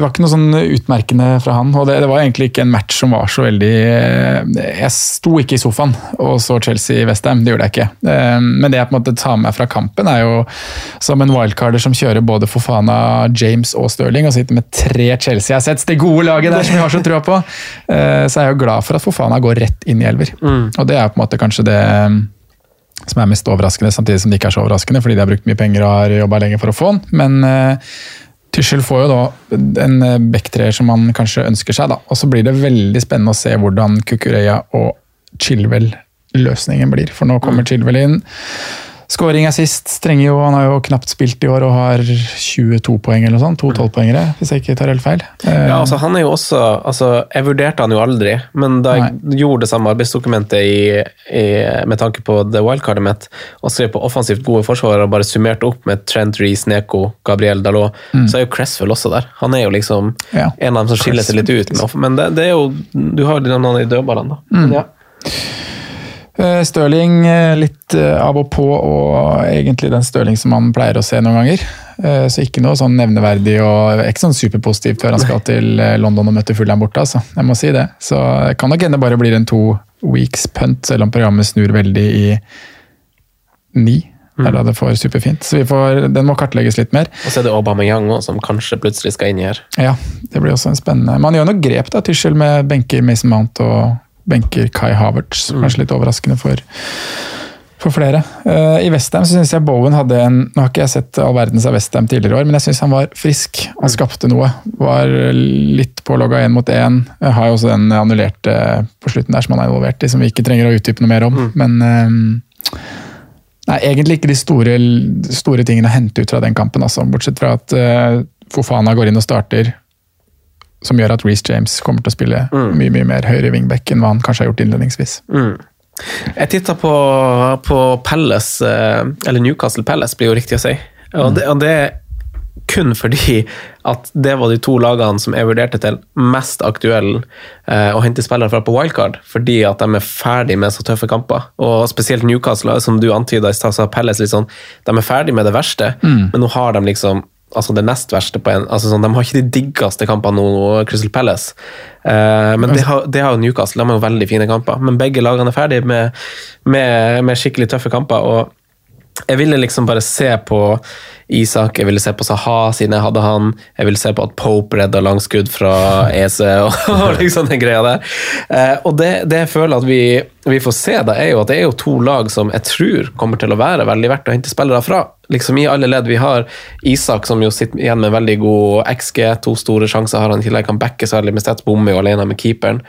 var ikke noe sånn utmerkende fra han. og det, det var egentlig ikke en match som var så veldig eh, Jeg sto ikke i sofaen og så Chelsea-Westham, det gjorde jeg ikke. Eh, Men det jeg på en måte tar med meg fra kampen, er jo som en wildcarder som kjører både Fofana, James og Stirling, og sitter med tre Chelsea-assets, det gode laget der som vi har så trua på, eh, så er jeg jo glad for at Fofana går rett inn i elver. Og det er på en måte kanskje det som er mest overraskende, samtidig som det ikke er så overraskende, fordi de har brukt mye penger og har jobba lenge for å få den. Men uh, Tuchel får jo da en uh, backtreer som han kanskje ønsker seg, da. Og så blir det veldig spennende å se hvordan Kukureya og Chilwell-løsningen blir. For nå kommer Chilwell inn. Scoring er sist. Trenger jo, han har jo knapt spilt i år og har 22 poeng eller noe sånt. To tolvpoengere, hvis jeg ikke tar helt feil. Eh, Ja, altså han er jo også altså Jeg vurderte han jo aldri, men da jeg gjorde det samme arbeidsdokumentet i, i, med tanke på det wildcardet mitt, og skrev på offensivt gode forsvarere og bare summerte opp med Trent Reece, Neko, Gabriel Dalot, så er jo Cresswell også der. Han er jo liksom Ja. en av dem som skiller seg litt ut. med Men det, det er jo Du har jo noen i dødballene, da. Men ja. Eh, Stirling eh, litt eh, av og på, og egentlig den Stirling som man pleier å se noen ganger. Så ikke noe sånn nevneverdig og ikke sånn superpositivt før han skal til London og møte Fulham borte, altså. Jeg må si det. Så det kan nok hende bare blir en to weeks punt, selv om programmet snur veldig i ni. Der da det får superfint. Så vi får, den må kartlegges litt mer. Og så er det Aubameyang også, som kanskje plutselig skal inn i her. Ja, det blir også en spennende Man gjør noe grep, da, Tyskjel, med benker Mason Mount og benker Kai Havertz. Kanskje litt overraskende for, for flere. Uh, I Westham syns jeg Bowen hadde en Nå har ikke jeg sett all verdens av Westham tidligere år, men jeg syns han var frisk. Han skapte noe. Var litt pålogga én mot én. Har jo også den annullerte på slutten der som han er involvert i, som vi ikke trenger å utdype noe mer om. Men uh, Nei, egentlig ikke de store, store tingene å hente ut fra den kampen, altså. bortsett fra at uh, Fofana går inn og starter, som gjør at Reece James kommer til å spille mye mye mer høyre wingback enn hva han kanskje har gjort innledningsvis. Jeg titta på, på Palace, eh, eller Newcastle Palace, blir jo riktig å si. Og det, og det er kun fordi at det var de to lagene som jeg vurderte til mest aktuelle eh, å hente spillere fra på wildcard, fordi at de er ferdig med så tøffe kamper. Og spesielt Newcastle, som du antyda i stad, så har Palace litt sånn De er ferdig med det verste, men nå har de liksom altså det nest verste på en altså sånn, De har ikke de diggeste kampene nå, Crystal Palace. Eh, men det har, det har jo Newcastle. De har jo veldig fine kamper. Men begge lagene er ferdig med, med, med skikkelig tøffe kamper. og jeg ville liksom bare se på Isak, jeg ville se på Saha siden jeg hadde han. Jeg ville se på at Pope redda langskudd fra EC og, og liksom den greia der. Eh, og det, det jeg føler at vi, vi får se, da, er jo at det er jo to lag som jeg tror kommer til å være veldig verdt å hente spillere fra. Liksom I alle ledd. Vi har Isak som jo sitter igjen med veldig god XG. To store sjanser har han i tillegg. Kan backe så veldig med Stets bommer jo alene med keeperen.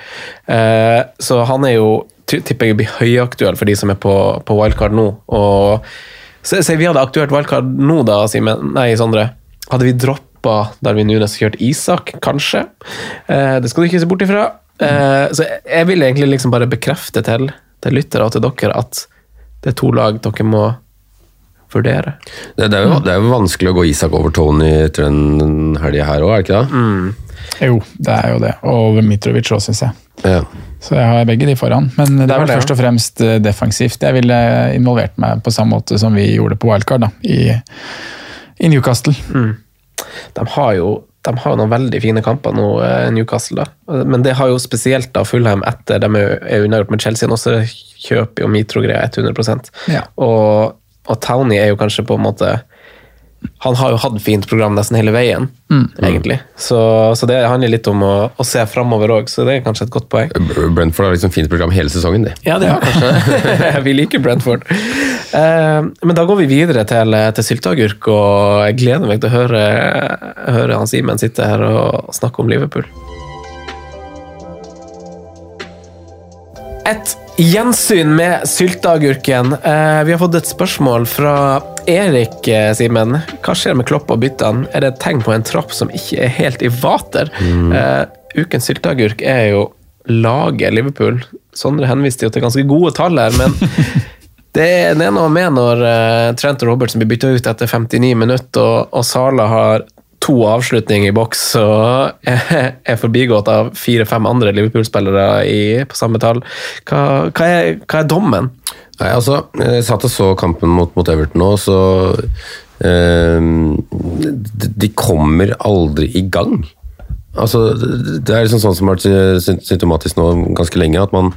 Eh, så han er jo tipper jeg blir høyaktuell for de som er på, på wildcard nå. og så, så vi hadde aktuelt valgkart nå, da, Simen. Nei, Sondre. Hadde vi droppa Darwin Nunes og kjørt Isak, kanskje? Eh, det skal du ikke se bort ifra. Eh, så jeg, jeg vil egentlig liksom bare bekrefte til, til lyttere og til dere at det er to lag dere må vurdere. Det, det, er jo, det er jo vanskelig å gå Isak over Tony etter den helga her òg, er det ikke det? Jo, det er jo det. Og Mitrovic òg, syns jeg. Ja. Så jeg har begge de foran. Men det er var vel det, først og fremst eh, defensivt. Jeg ville involvert meg på samme måte som vi gjorde på wildcard da, i, i Newcastle. De har jo de har noen veldig fine kamper nå, eh, Newcastle. da. Men det har jo spesielt da Fullheim etter de er er unnagjort med Chelsea. Nå kjøper jo Mitro-greia 100 Ja. og, og Townie er jo kanskje på en måte Han har jo hatt fint program nesten hele veien, egentlig. Så, så det handler litt om å, å se framover òg, så det er kanskje et godt poeng. Brentford har liksom fint program hele sesongen, de. Ja, det har kanskje det. Vi liker Brentford. Eh, men da går vi videre til, til sylteagurk, og jeg gleder meg til å høre, høre han Simen sitte her og snakke om Liverpool. Et gjensyn med sylteagurken. Eh, vi har fått et spørsmål fra Erik, eh, Simen. Hva skjer med Klopp og byttene? Er det et tegn på en tropp som ikke er helt i vater? Eh, ukens sylteagurk er jo laget Liverpool. Sondre henviste jo til ganske gode tall her, men det er, noe med når Trent og Robertsen blir bytta ut etter 59 minutter, og, og Sala har to avslutninger i boks og er, forbigått av fire-fem andre Liverpool-spillere på samme tall. Hva, hva, er, hva er dommen? Nei, altså, jeg satt og så kampen mot, mot Everton nå, så eh, de kommer aldri i gang. Altså, det er liksom sånn som har vært symptomatisk nå ganske lenge, at man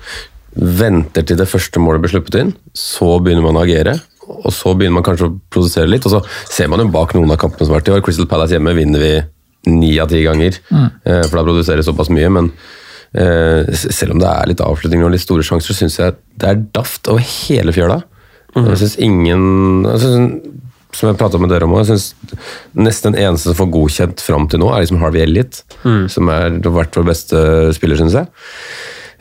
venter til det første målet blir sluppet inn, så begynner man å agere, og så begynner man kanskje å produsere litt, og så ser man jo bak noen av kampene som har vært i år. Crystal Palace hjemme vinner vi ni av ti ganger, mm. for da produserer det såpass mye, men Eh, selv om det er litt avslutninger og litt store sjanser, så syns jeg det er daft over hele fjøla. Jeg synes ingen jeg synes, Som jeg prata med dere om òg, jeg syns nesten den eneste som får godkjent fram til nå, er liksom Harvey Elliot, som er, vært vår beste spiller, syns jeg.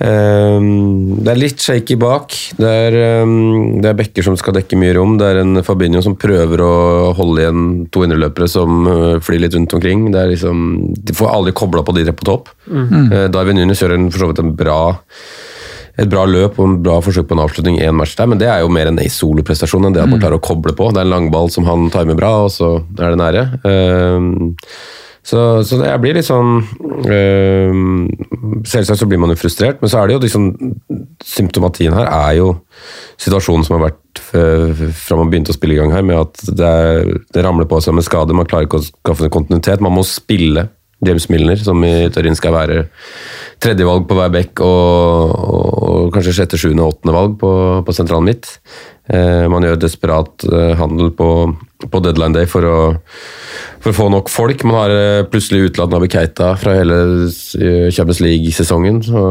Ehm, det er litt shaky bak. Det er, ehm, det er bekker som skal dekke mye rom. Det er en Fabinho som prøver å holde igjen to indreløpere som øh, flyr litt rundt omkring. Liksom, de får aldri kobla på de der på topp. Mm. Darwin Nunes gjør en, for så vidt en bra et bra løp og en bra forsøk på en avslutning i en match der, men det er jo mer en soloprestasjon enn det at man klarer å koble på. Det er en langball som han timer bra, og så er det nære. Ehm, så, så jeg blir litt sånn øh, Selvsagt så blir man jo frustrert, men så er det jo liksom Symptomatien her er jo situasjonen som har vært fra man begynte å spille i gang her, med at det, er, det ramler på seg med skade, man klarer ikke å skaffe en kontinuitet. Man må spille James Milner, som i teorien skal være tredjevalg på hver bekk og, og kanskje sjette, sjuende og åttende valg på, på sentralen midt. Eh, man gjør desperat eh, handel på, på deadline day for å, for å få nok folk. Man har eh, plutselig utelatt Nabi Keita fra hele eh, Champions League-sesongen. Så,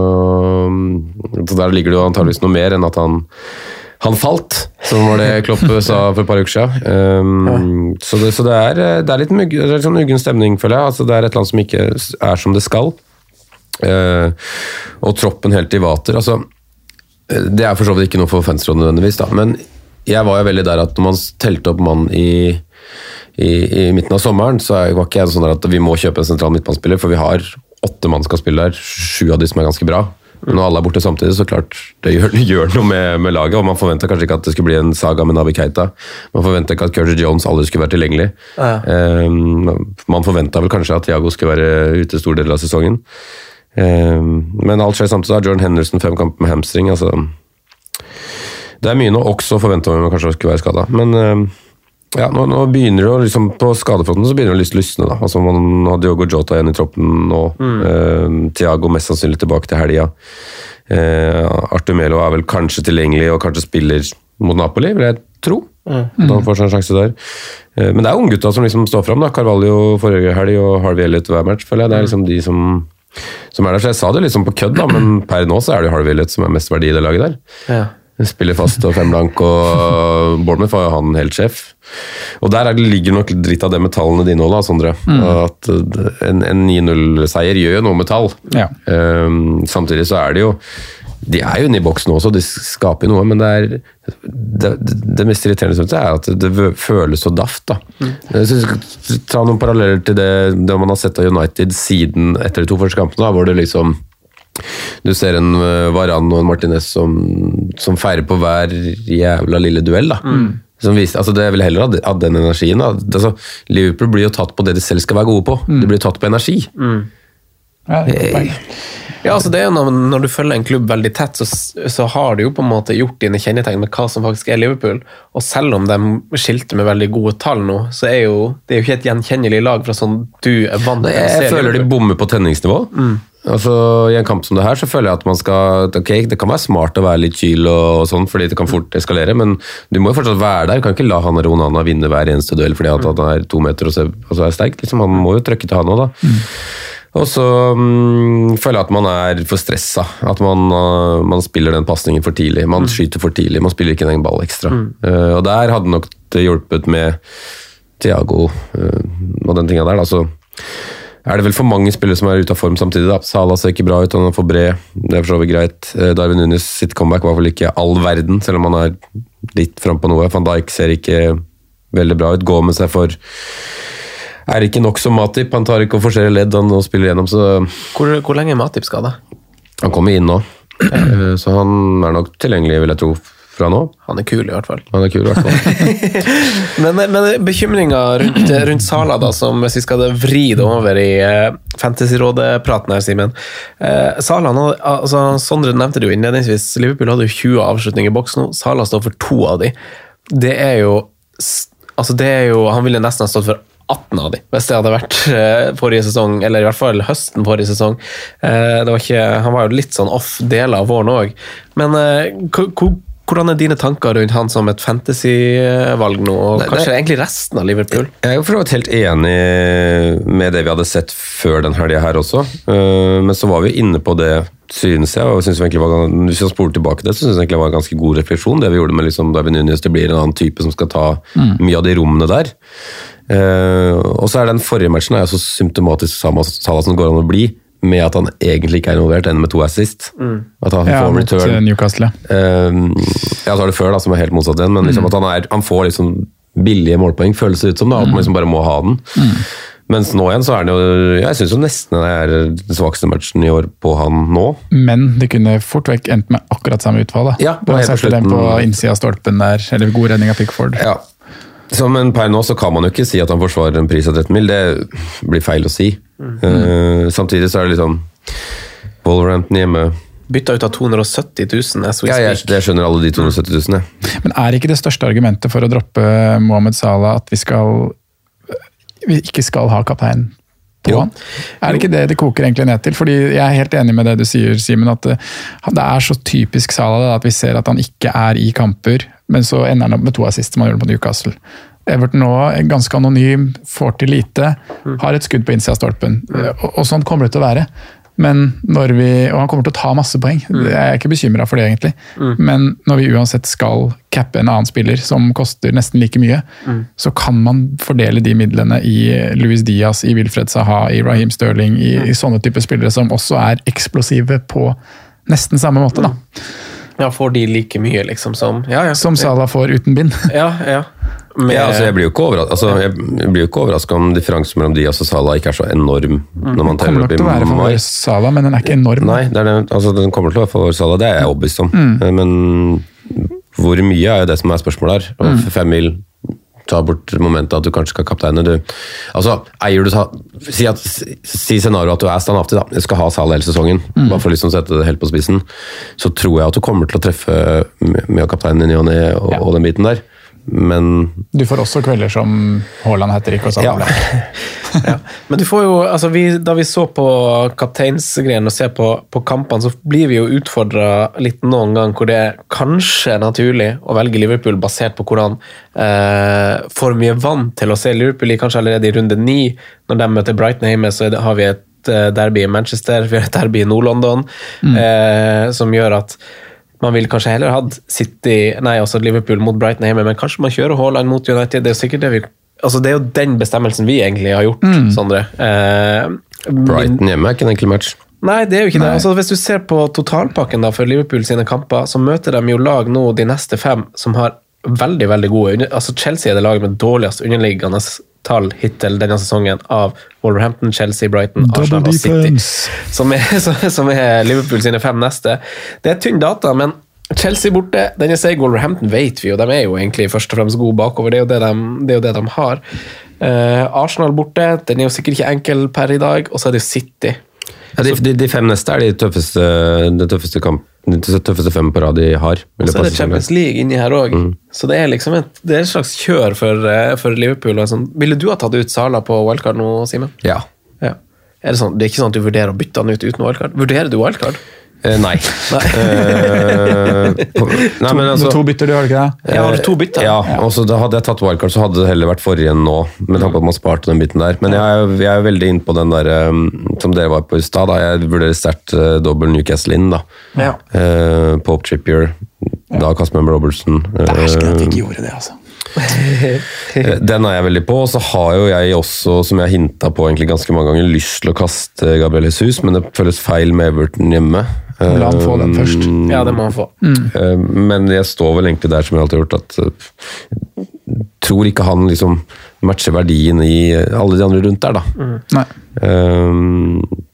så der ligger det jo antageligvis noe mer enn at han han falt, som var det Klopp sa for et par uker siden. Um, så det, så det, er, det er litt det er litt sånn uggen stemning, føler jeg. Altså, det er et land som ikke er som det skal. Uh, og troppen helt i vater. Altså, eh, det er for så vidt ikke noe for fansrådet nødvendigvis, da. men jeg var jo veldig der at når man telte opp mann i, i, i midten av sommeren, så var ikke jeg sånn at vi må kjøpe en sentral midtbanespiller, for vi har åtte mann som skal spille der, sju av de som er ganske bra. Men når alle er borte samtidig, så klart det gjør, gjør noe med, med laget. Og man forventa kanskje ikke at det skulle bli en saga med Nabi Keita. Man forventa ikke at Curtis Jones aldri skulle være tilgjengelig. Eh, man forventa vel kanskje at Thiago skulle være ute stor del av sesongen. Um, men alt skjer samtidig. Da. Jordan Henderson fem kamper med hamstring. altså det er mye nå også å forvente om man kanskje skulle være skada. Men eh, ja, nå, nå begynner det å, liksom på skadefronten så begynner det å lyst lysne. da. Altså Man har Diogo Jota igjen i troppen nå. Eh, Thiago mest sannsynlig tilbake til helga. Eh, Artur Melo er vel kanskje tilgjengelig og kanskje spiller mot Napoli, vil jeg tro. At han får seg en sjanse der. Eh, men det er unggutta som liksom står fram. da. Carvalho forrige helg og Harvey Elliot hver match. føler jeg. Det er liksom de som, som er der. Så jeg sa det liksom på kødd, da, men per nå så er det jo Harvey Elliot som er mest verdi i det laget der. Ja. Spiller fast og fem blank, og Bournemouth var jo han helt sjef. Og der er ligger nok litt av det med tallene dine òg, Sondre. At eh, en, en 9-0-seier gjør jo noe med tall. Ja. Um, samtidig så er det jo De er jo inne i boksen også, de skaper noe, men det er det, det, mest irriterende synes jeg er at det føles så daft. da. Jeg synes, ta noen paralleller til det, det man har sett av United siden etter de to første kampene, da, hvor det liksom du ser en uh, Varan og en Martinez som, som feirer på hver jævla lille duell. da. Som viser, altså det vel heller av den energien. da. Altså, Liverpool blir jo tatt på det de selv skal være gode på. De blir tatt på energi. Ja, det er godt poeng. Ja, altså det er jo når, når du følger en klubb veldig tett, så, så har du jo på en måte gjort dine kjennetegn med hva som faktisk er Liverpool. Og selv om de skilte med veldig gode tall nå, så er jo det er jo ikke et gjenkjennelig lag fra sånn du er vant til å Jeg, Liverpool jeg føler de bommer på tenningsnivå. Altså, I en kamp som det her så føler jeg at man skal ok, Det kan være smart å være litt kyl, og, og sånn, fordi det kan fort eskalere, men du må jo fortsatt være der. Du kan ikke la han Ronana vinne hver eneste duell fordi at han er to meter og så, og så er sterk. Liksom. Han må jo trykke til han òg, da. Og så um, føler jeg at man er for stressa. At man, uh, man spiller den pasningen for tidlig. Man skyter for tidlig. Man spiller ikke en ball ekstra. Uh, og der hadde nok det hjulpet med Thiago uh, og den tinga der. Da. Så er det vel for mange spillere som er ute av form samtidig. da. Salah ser ikke bra ut, han er for bred. Det er for så vidt greit. Uh, Darwin Nunes sitt comeback var vel ikke all verden, selv om han er litt frampå noe. Van Dijk ser ikke veldig bra ut. Går med seg for er ikke nok som Matip. Han tar ikke og forserer ledd han og spiller gjennom, så Hvor, hvor lenge er Matip skada? han kommer inn nå. Eh, Så han er nok tilgjengelig, vil jeg tro, fra nå. Han er kul, i hvert fall. Han er kul, i hvert fall. Men, men bekymringa rundt, rundt Sala, da, som hvis vi skal vri det over i uh, Fantasyrådet-praten her, Simen. Uh, Sala, nå, altså, Sondre nevnte det jo innledningsvis, Liverpool hadde jo 20 avslutninger i boks nå. Sala står for to av de. Det er jo Altså, det er jo Han ville nesten ha stått for 18 av de, hvis det hadde vært eh, forrige sesong, eller i hvert fall høsten forrige sesong. Eh, det var ikke, han var jo litt sånn off deler av våren òg. Men eh, hvor- hvordan er dine tanker rundt han som et fantasy-valg nå, og Nei, kanskje det- egentlig resten av Liverpool? Jeg er jo for så vidt helt enig med det vi hadde sett før den helga her også. Eh, Men så var vi inne på det, synes jeg. og synes jo var, Hvis jeg spoler tilbake det, så syns jeg egentlig det var en ganske god refleksjon. Det vi gjorde med liksom Darwin Nunes. Det blir en annen type som skal ta mye av de rommene der. Uh, og så er den forrige matchen er så symptomatisk Salah som går an å bli. Med at han egentlig ikke er involvert, enn med to assist. At han Ja, får mot eh, return. Newcastle. ja. Eh, ja, så er det før, da, som er helt motsatt igjen, men liksom at han, er, han får liksom billige målpoeng, føles det ut som. da, At man liksom bare må ha den. Mens nå igjen så er det jo Jeg syns nesten det er den svakeste matchen i år på han nå. Men det kunne fort vekk endt med akkurat samme utfall. da. Ja, på helt på sett den på slutten. innsida av stolpen der, eller god redning av Pickford. Ja. Så, men per nå så kan man jo ikke si at han forsvarer en pris av 13 mil. Det blir feil å si. Eh, samtidig så er det litt sånn Wolverhampton hjemme Bytta ut av 270 000 as we Ja, jeg, jeg, det skjønner alle de 270 000, jeg. Men er ikke det største argumentet for å droppe Mohammed Salah at vi skal vi ikke skal ha kaptein på Jo. han? Er det ikke det det koker egentlig ned til? Fordi Jeg er helt enig med det du sier, Simen. At det, det er så typisk Salah at vi ser at han ikke er i kamper, men så ender han opp med to assist, som han gjorde på Newcastle. Everton nå er ganske anonym, får til lite, har et skudd på innsida av stolpen. Og, og sånn kommer det til å være. Men når vi, Og han kommer til å ta masse poeng, jeg er ikke bekymra for det, egentlig. Men når vi uansett skal cappe en annen spiller som koster nesten like mye, så kan man fordele de midlene i Louis Diaz, i Wilfred Saha, i Raheem Sterling, i, i sånne typer spillere som også er eksplosive på nesten samme måte, da. Ja, får de like mye, liksom, som Ja, ja. Som Salah får uten bind. Ja, ja. Med, Ja, altså, jeg blir jo ikke overraska altså, om differansen mellom Diaz og Salah ikke er så enorm når man teller Kommer nok opp i til å være for Salah, men den er ikke enorm. Nei, det er det. Altså, den kommer til å være for Salah, det er jeg overbevist om. Mm. Men hvor mye er jo det som er spørsmålet her. Og fem mil ta bort momentet at du kanskje skal kapteine. Du, altså, eier du si, at, si scenarioet at du er standhaftig, da. Jeg skal ha Salah hele sesongen, bare for å liksom sette det helt på spissen. Så tror jeg at du kommer til å treffe mye av kapteinen i ny og ne og, Ja. og den biten der. Men Du får også kvelder som Haaland heter ikke og ja. Salah. Ja. Men du får jo, altså vi, da vi så på kapteinsgreiene og ser på, på kampene, så blir vi jo utfordra litt noen gang hvor det er kanskje er naturlig å velge Liverpool basert på hvordan eh, for mye vant til å se Liverpool i kanskje allerede i runde ni. Når de møter Brighton hjemme, så det, har vi et eh, derby i Manchester, vi har et derby i Nord-London, eh, som gjør at man vil kanskje heller hatt City, nei, altså Liverpool mot Brighton hjemme, men kanskje man kjører Haaland mot United. Det er jo sikkert det vi altså Det er jo den bestemmelsen vi egentlig har gjort, Sondre. Eh, Brighton hjemme er ikke en enkel match. Nei, det er jo ikke det. Altså, hvis du ser på totalpakken da, for Liverpool sine kamper, så møter de jo lag nå de neste fem som har veldig veldig gode under- altså Chelsea er det laget med dårligst underliggende tall hittil denne sesongen av Wolverhampton, Chelsea, Brighton, Arsenal og City. Som er, som er Liverpool sine fem neste. Det er tynn data, men Chelsea borte, denne seier Wolverhampton vet vi jo, de er jo egentlig først og fremst gode bakover. Det er jo det de, det jo det de har. Uh, Arsenal borte, den er jo sikkert ikke enkel per i dag, og så er det jo City. Ja, de, de, de fem neste er de tøffeste, de tøffeste, kamp, de tøffeste fem på rad de har. Og så er det. Champions League inni her òg. Så det er liksom et, det er et slags kjør for, eh, for Liverpool. Sånn. Ville du ha tatt ut Sala på wildcard nå, Simen? Ja. Ja. Er det, sånn, det er ikke sånn at du vurderer å bytte han ut uten wildcard? Vurderer du wildcard? Eh, nei. Eh, på- nei, men altså to bytter, du har du ikke det? Ja, har to bytter? Ja, og så da hadde jeg tatt wildcard, så hadde det heller vært forrige enn nå. Med tanke på at man sparte den biten der. Men jeg, er- jeg er veldig inne på den der um, som dere var på i stad. Jeg vurderer sterkt uh, dobbel Newcastle inn. da. Ja. Uh, Pope Trippier, da Casper Robertson. Dæsken at vi eh, ikke gjorde det, altså. Eh, Den er jeg veldig på, og så har jo jeg også, som jeg hinta på egentlig ganske mange ganger, lyst til å kaste Gabriel Jesus, men det føles feil med Everton hjemme. La han få den først. ja, det må han få. Mm. Men jeg står vel egentlig der som jeg alltid har gjort, at eh, tror ikke han liksom matcher verdien i alle de andre rundt der, da. Nei. Eh,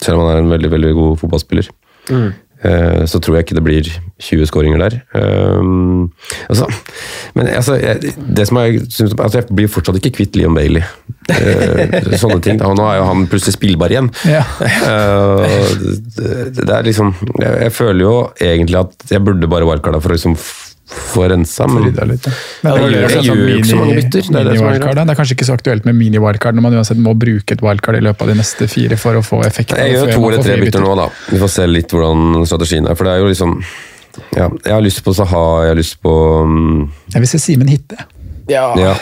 selv om han er en veldig, veldig god fotballspiller. Eh, Så tror jeg ikke det blir 20 skåringer der. Um, altså, men altså, jeg, det som jeg, synes, altså, jeg blir fortsatt ikke kvitt Leon Bailey. Uh, sånne ting. Og nå er jo han plutselig spillbar igjen. Ja. Uh, det, det er liksom jeg, jeg føler jo egentlig at jeg burde bare wildcarda for å liksom få rensa, men Rydda litt. ja. Men det, det gjør- det gjør jo ikke så mange bytter, det er det er det er kanskje ikke så aktuelt med mini-wildcard når man uansett må bruke et wildcard i løpet av de neste fire for å få effekt. Jeg gjør to eller tre bytter nå, da. Vi får se litt hvordan strategien er. For det er jo liksom ja, Jeg har lyst på Saha, jeg har lyst på um... Jeg vil se Simen hitte. Ja. Ja.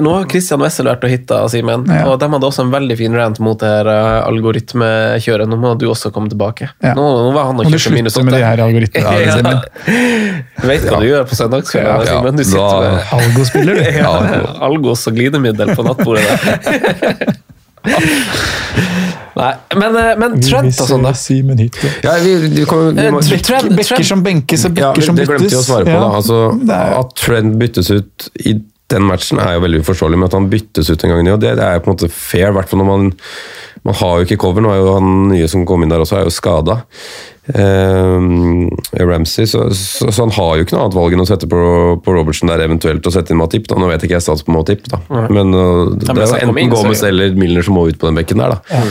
Nå har Christian Wessel vært og hitta, Simen. Ja. Og de hadde også en veldig fin rant mot det her eh, algoritmekjøret. Nå må du også komme tilbake. Ja. Nå, nå var han og Må du kjørte minus slutte med de åtte. her algoritmene? Ja. Simen? Vet hva du gjør på søndagskvelden, Ja, Simen. Du sitter da- med Algo-spiller, du. ja, algos og glidemiddel på nattbordet der. Nei, men, eh, men Trent og sånn, da. Simen hit. Ja, vi, vi kommer, vi må, Eh, Trent- Bekker som benkes og ja, som byttes. det glemte vi å svare på. Ja. da. Altså, At Trent byttes ut i den matchen er jo veldig uforståelig, med at han byttes ut en gang i ny, og det, det er på en måte fair. i hvert fall når man, man har jo ikke cover. Nå er jo han nye som kom inn der også, er jo skada. Ramsey, så, så, så han har jo ikke noe annet valg enn å sette på, på Robertsen der, eventuelt å sette inn Matip. Da. Nå vet ikke jeg stats på Matip, da. men uh, det er jo enten inn, så- Gomez eller Milner som må ut på den bekken der. da.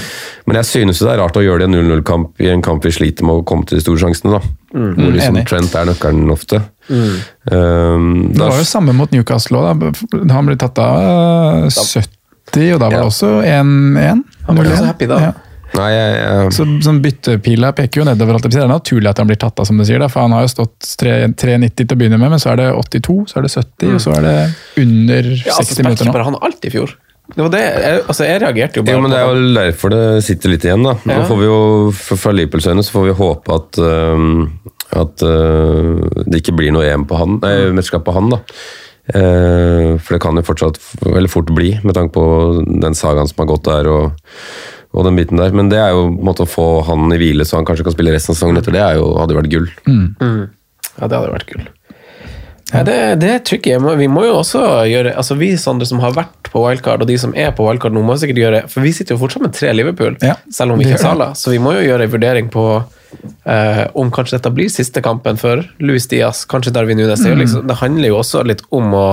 Men jeg synes det er rart å gjøre det i en 0-0-kamp i en kamp vi sliter med å komme til de store sjansene. da. Hvor liksom Enig. Trent er nøkkelen ofte. Um, Det da, var jo samme mot Newcastle òg. Han ble tatt av eh, 70, og da var det også 1-1. Han var ikke så happy da. Ja. Nei, jeg, jeg, Så sånn Byttepila peker jo nedover. si. Det er naturlig at han blir tatt av, som du sier. Da, for Han har jo stått 3,90 til å begynne med, men så er det 82, så er det 70, og så er det under 60 Ja, altså, minutter nå. Han alt i fjor? Det var det, jeg, altså, jeg reagerte jo bare jo, men det er jo derfor det sitter litt igjen. da. Nå får vi jo, fra Liverpools øyne så får vi håpe at, uh, at uh, det ikke blir noe EM på han, nei, mesterskap på han. da. Uh, for det kan jo fortsatt veldig fort bli, med tanke på den sagaen som har gått der. og og den biten der, Men det er jo en måte å få han i hvile, så han kanskje kan spille resten av sesongen etter. Det er jo, hadde jo vært gull. Ja, det hadde vært gull. Ja, det, det er tricky. Vi må jo også gjøre altså Vi Sandre, som har vært på wildcard, og de som er på wildcard nå, må sikkert gjøre For vi sitter jo fortsatt med tre Liverpool, Ja, selv om vi ikke har. Sala. Så vi må jo gjøre en vurdering på eh, om kanskje dette blir siste kampen for Luis Diaz, kanskje Darwin Nunes. Mm. liksom, det handler jo også litt om å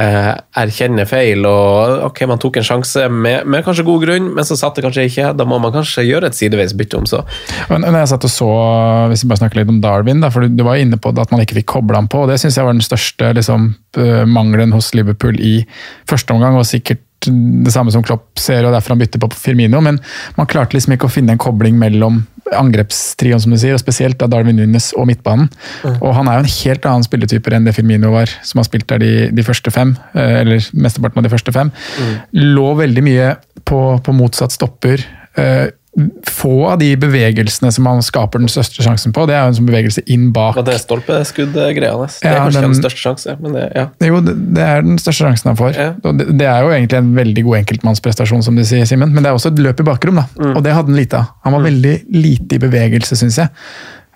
eh, erkjenne feil, og ok, man tok en sjanse med, med kanskje god grunn, men så satt det kanskje ikke. Da må man kanskje gjøre et sideveis bytte om så. Men når jeg satt og så, hvis vi bare snakker litt om Darwin, da, for du, var inne på at man ikke fikk kobla han på, og det syns jeg var den største liksom, mangelen hos Liverpool i første omgang, og sikkert det samme som Klopp ser, og derfor han bytter på Firmino, men man klarte liksom ikke å finne en kobling mellom angrepstrioen, som du sier, og spesielt da Darwin Nunes og midtbanen. Og han er jo en helt annen spilletyper enn det Firmino var, som har spilt der de, de første fem, eh, eller mesteparten av de første fem. Lå veldig mye på, på motsatt stopper. eh, få av de bevegelsene som han skaper den største sjansen på, det er jo en sånn bevegelse inn bak. Og det stolpeskudd-greia hans. Det er Ja, kanskje den- den største sjanse, men det, ja. Jo, det er den største sjansen han får. Ja. Det, det er jo egentlig en veldig god enkeltmannsprestasjon, som du sier, Simen, men det er også et løp i bakrom, da. Mm. og det hadde han lite av. Han var veldig lite i bevegelse, syns jeg.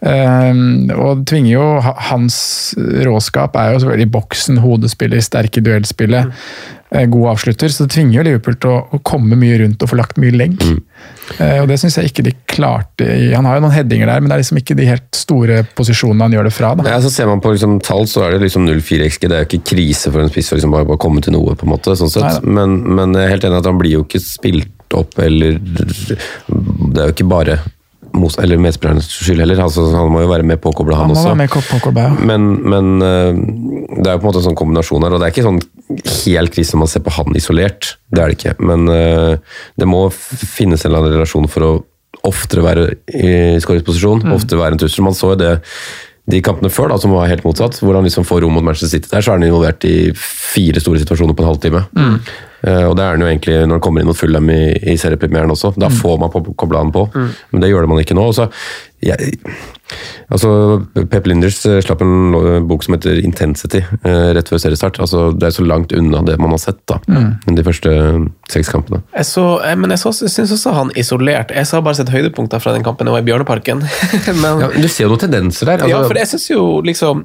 Um, og tvinger jo Hans råskap er jo selvfølgelig boksen, hodespiller, sterk i duellspillet, eh, god avslutter. Så det tvinger jo Liverpool til å, å komme mye rundt og få lagt mye legg. Eh, og det syns jeg ikke de klarte i Han har jo noen headinger der, men det er liksom ikke de helt store posisjonene han gjør det fra. da. Ja, så Ser man på liksom, tall, så er det liksom 0-4 XG. Det er jo ikke krise for en spiss å liksom bare, å komme til noe, på en måte. sånn sett. Nei, Men, men jeg er helt enig at han blir jo ikke spilt opp, eller Det er jo ikke bare mot, eller medspillernes skyld heller. Altså, han må jo være med påkobla, han, Han også. med påkoblet, ja. Men, men eh, det er jo på en måte en sånn kombinasjon her, og det er ikke sånn helt krise når man ser på han isolert. Det er det ikke. Men eh, det må finnes en eller annen relasjon for å oftere være i skåringsposisjon, oftere være en trussel. Man så jo det de kampene før, da, som var helt motsatt, hvor han liksom får rom mot Manchester City der, så er han involvert i fire store situasjoner på en halvtime. Eh, og det er den jo egentlig når han kommer inn mot Fulham i, i seriepremieren også. Da får man på- kobla den på, men det gjør det man ikke nå. Så, jeg, altså, Pep Linders eh, slapp en bok som heter Intensity eh, rett før seriestart. Altså, det er så langt unna det man har sett da, de første seks kampene. Jeg så, eh, men jeg, så, syns også han isolert Jeg har bare sett høydepunkter fra den kampen jeg var i Bjørneparken. men, Ja, du ser jo noen tendenser der. ja, Altså, for jeg synes jo liksom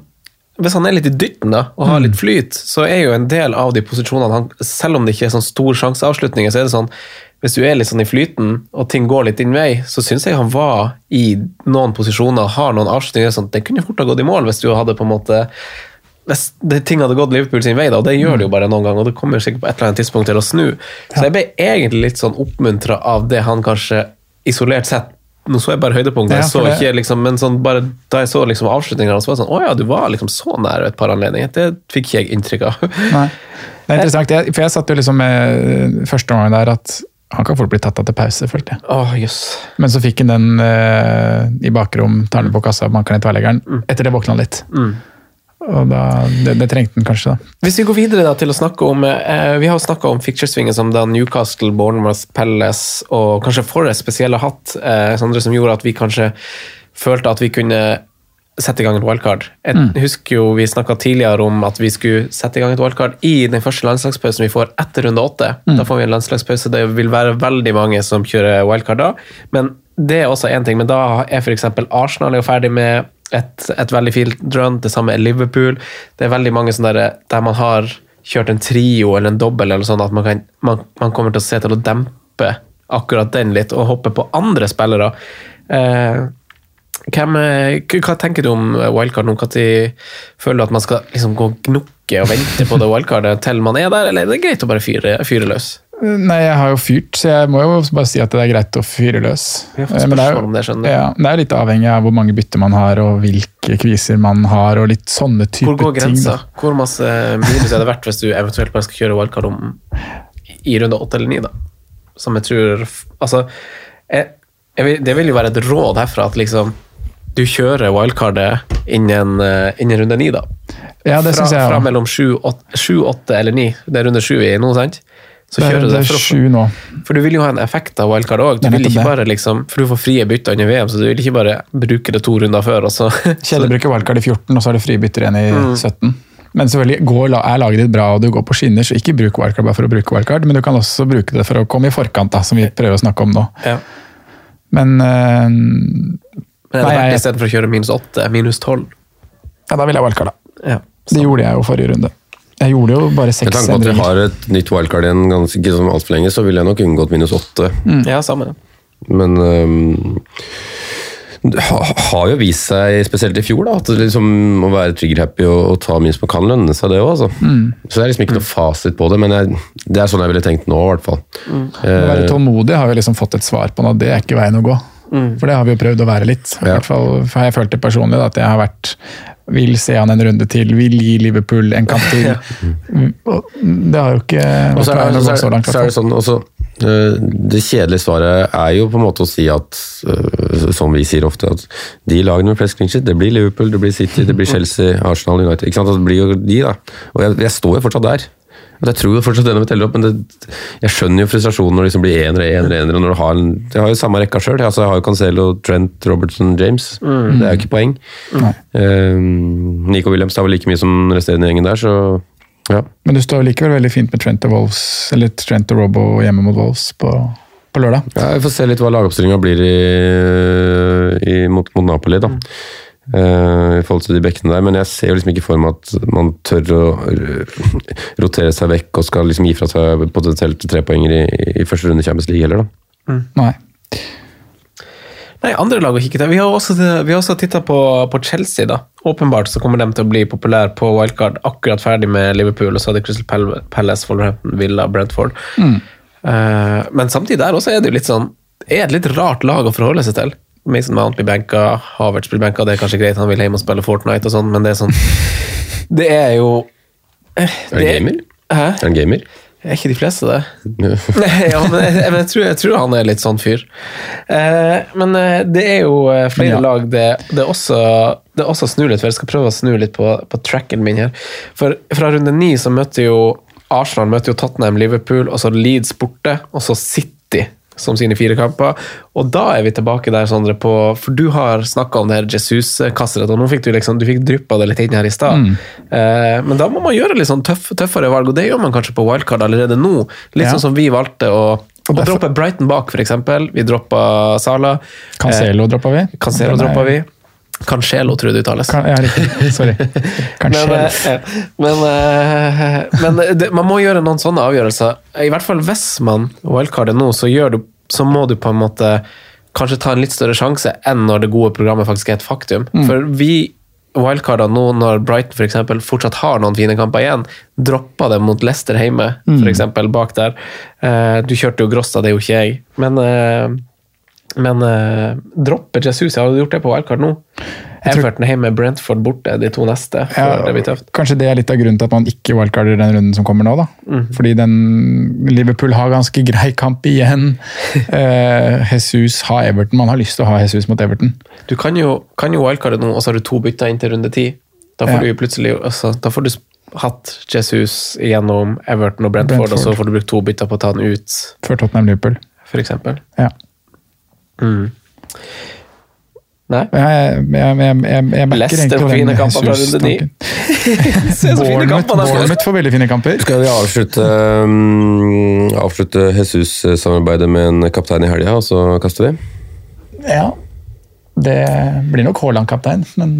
Hvis han er litt i dytten da, og har litt flyt, så er jo en del av de posisjonene han, Selv om det ikke er sånn stor sjanseavslutninger, så er det sånn hvis du er litt sånn i flyten, og ting går litt din vei, så syns jeg han var i noen posisjoner, har noen avslutninger sånn, Det kunne fort ha gått i mål hvis du hadde på en måte hvis det, ting hadde gått Liverpool sin vei, da, og det gjør det jo bare noen ganger, og det kommer sikkert på et eller annet tidspunkt til å snu. Så jeg ble egentlig litt sånn oppmuntra av det han kanskje isolert sett Nå så jeg bare høydepunktet, jeg så ikke liksom, men sånn, bare da jeg så liksom avslutningene, så var det sånn Å ja, du var liksom så nær et par anledninger. Det fikk ikke jeg inntrykk av. Nei. Det er interessant, jeg, for jeg satt jo liksom med første gangen der at han kan fort bli tatt av til pause, følte jeg. Oh, yes. Men så fikk han den eh, i bakrom, tar den på kassa, banker ned tverrleggeren. Etter det våkna han litt. Og da, det, det trengte han kanskje, da. Hvis vi går videre da til å snakke om eh, Vi har jo snakka om ficturesvingen som da Newcastle, Bournemouth, Palace og kanskje Forrest spesielt har hatt, eh, Sandre, som gjorde at vi kanskje følte at vi kunne sette i gang et wildcard. Jeg Mm. husker jo vi snakka tidligere om at vi skulle sette i gang et wildcard i den første landslagspausen vi får etter runde åtte. Mm. Da får vi en landslagspause. Det vil være veldig mange som kjører wildcard da. Men det er også én ting. Men da er f.eks. Arsenal er jo ferdig med et, et veldig fint run. Det samme er Liverpool. Det er veldig mange sånne der, der man har kjørt en trio eller en dobbel eller sånn at man, kan, man, man kommer til å se til å dempe akkurat den litt, og hoppe på andre spillere. Eh, hvem, eh, hva tenker du om wildcard nå? Når føler du at man skal liksom gå og gnukke og vente på det wildcardet til man er der, eller er det greit å bare fyre, fyre løs? Nei, jeg har jo fyrt, så jeg må jo bare si at det er greit å fyre løs. Vi Eh, Men det er jo-. Ja, det er litt avhengig av hvor mange bytter man har, og hvilke kviser man har, og litt sånne type Hvor går ting. grensa? Ting, Hvor masse minus er det verdt hvis du eventuelt bare skal kjøre wildcard om i runde åtte eller ni, da? Som jeg tror Altså, jeg, jeg vil, det vil jo være et råd herfra at liksom du kjører wildcardet innen, eh, innen runde ni, da. Ja, det fra, synes jeg fra mellom sju, åt- sju, åtte eller ni. Det er runde sju i nå, sant? Så Det er, kjører du det For, sju nå. for du vil jo ha en effekt av wildcard òg. Du vil ikke bare liksom For du får frie bytter under VM, så du vil ikke bare bruke det to runder før, og så Kjedelig bruker wildcard i 14, og så er det fribytter igjen i Mm. 17. Men selvfølgelig, går, er laget ditt bra og du går på skinner, så ikke bruk wildcard bare for å bruke wildcard, men du kan også bruke det for å komme i forkant, da, som vi prøver å snakke om nå. ja. Men øh, Men er det verdt istedenfor å kjøre minus 8, minus tolv? ja, da vil jeg wildcard, da. Ja. Det gjorde jeg jo forrige runde. Jeg gjorde jo bare seks Med seks tanke på at vi har et nytt wildcard igjen ganske som altfor lenge, så ville jeg nok unngått minus åtte. ja, samme. Men øhm, det ha, har jo vist seg, spesielt i fjor, da, at liksom, å være trigger-happy og, og ta minus på kan lønne seg, det òg. Altså. Så det er liksom ikke noe fasit på det, men jeg, det er sånn jeg ville tenkt nå, i hvert fall. Å være tålmodig har vi liksom fått et svar på nå, det er ikke veien å gå. For det har vi jo prøvd å være litt. I hvert fall har jeg følt det personlig, da, at jeg har vært vil se han en runde til, vil gi Liverpool en kamp til. Det har jo ikke så er, veien så, langt. så er det sånn også, øh, Det kjedelige svaret er jo på en måte å si at, øh, som vi sier ofte, at de lagene med flest clean det blir Liverpool, det blir City, det blir Chelsea, Arsenal, United. ikke sant? Altså, Det blir jo de, da. Og jeg, jeg står jo fortsatt der. Jeg tror jo fortsatt det når vi teller opp, men det, jeg skjønner jo frustrasjonen når det liksom blir enere, enere, enere. Når du har en, jeg har jo samme rekka sjøl. Altså, jeg har jo Cancelo, Trent, Robertson, James. Det er jo ikke poeng. Um, Nico Williams tar vel like mye som resterende gjengen der, så ja. Men du står likevel veldig fint med Trent og Wolves, eller Trent og Robbo hjemme mot Wolves på, på lørdag. Ja, Vi får se litt hva lagoppstillinga blir i, i, mot, mot Napoli, da. Eh, I forhold til de bekkene der. Men jeg ser jo liksom ikke for meg at man tør å rotere seg vekk og skal liksom gi fra seg potensielt trepoenger i, i første runde i Champions League heller, da. Nei. Nei, andre lag å kikke til. Vi har også, vi har også titta på, på Chelsea. da. Åpenbart så kommer de til å bli populære på wildcard. Akkurat ferdig med Liverpool, og så hadde Crystal Palace, Wolverhampton, Villa, Brentford. Eh, men samtidig der også er det jo litt sånn er et litt rart lag å forholde seg til. Mason Mount blir benka, Havertz blir benka, det er kanskje greit, han vil hjem og spille Fortnite og sånn, men det er sånn Det er jo det, Er han gamer? Hæ? Er han gamer? Er ikke de fleste det? Nei, ja, men jeg, men jeg, tror, jeg tror han er litt sånn fyr. Eh, men eh, det er jo eh, flere Ja. lag det, det, også, det også snur litt, for jeg skal prøve å snu litt på, på tracken min her. For fra runde ni så møter jo Arsenal møter jo Tottenham, Liverpool, og så Leeds borte, og så City som sine fire kamper. Og da er vi tilbake der, Sondre, på For du har snakka om det her Jesus-kasseret, og nå fikk du liksom, du fikk dryppa det litt inn her i stad. Eh, men da må man gjøre litt sånn tøff, tøffere valg, og det gjør man kanskje på wildcard allerede nå. Litt Ja. sånn som vi valgte å, derfor- droppe Brighton bak, f.eks. Vi droppa Sala. Cancelo droppa vi. Eh, Cancelo droppa vi. Cancelo, tror jeg det uttales. Kan, ja, riktig. Sorry. Cancelo. Men, eh, men, eh, men det, man må gjøre noen sånne avgjørelser. I hvert fall hvis man wildcarder nå, så, du, så må du på en måte kanskje ta en litt større sjanse enn når det gode programmet faktisk er et faktum. For vi wildcarder nå når Brighton for eksempel, fortsatt har noen fine kamper igjen, droppa det mot Leicester hjemme, for eksempel, bak der. Eh, du kjørte jo Grossa, det er jo ikke jeg. Men, eh, men eh, droppe Jesus, jeg har gjort det på wildcard nå. Everton hjemme, Brentford borte, de to neste. Ja, det. Kanskje det er litt av grunnen til at man ikke wildcarder den runden som kommer nå. da. Mm. Fordi den, Liverpool har ganske grei kamp igjen. Eh, Jesus har Everton. Man har lyst til å ha Jesus mot Everton. Du kan jo, kan jo wildcarde nå, og så har du to bytter inn til runde ti. Da får Ja. du plutselig altså, Da får du hatt Jesus gjennom Everton og Brentford, og så får du brukt to bytter på å ta den ut, Før Tottenham Liverpool. for eksempel. Ja. Nei? Jeg, jeg, jeg, jeg, Leicester får fine kamper fra runde ni. Bournemouth får. Veldig fine kamper. Skal vi avslutte, um, avslutte Jesus-samarbeidet med en kaptein i helga, og så kaster vi? Ja. Det blir nok Haaland-kaptein, men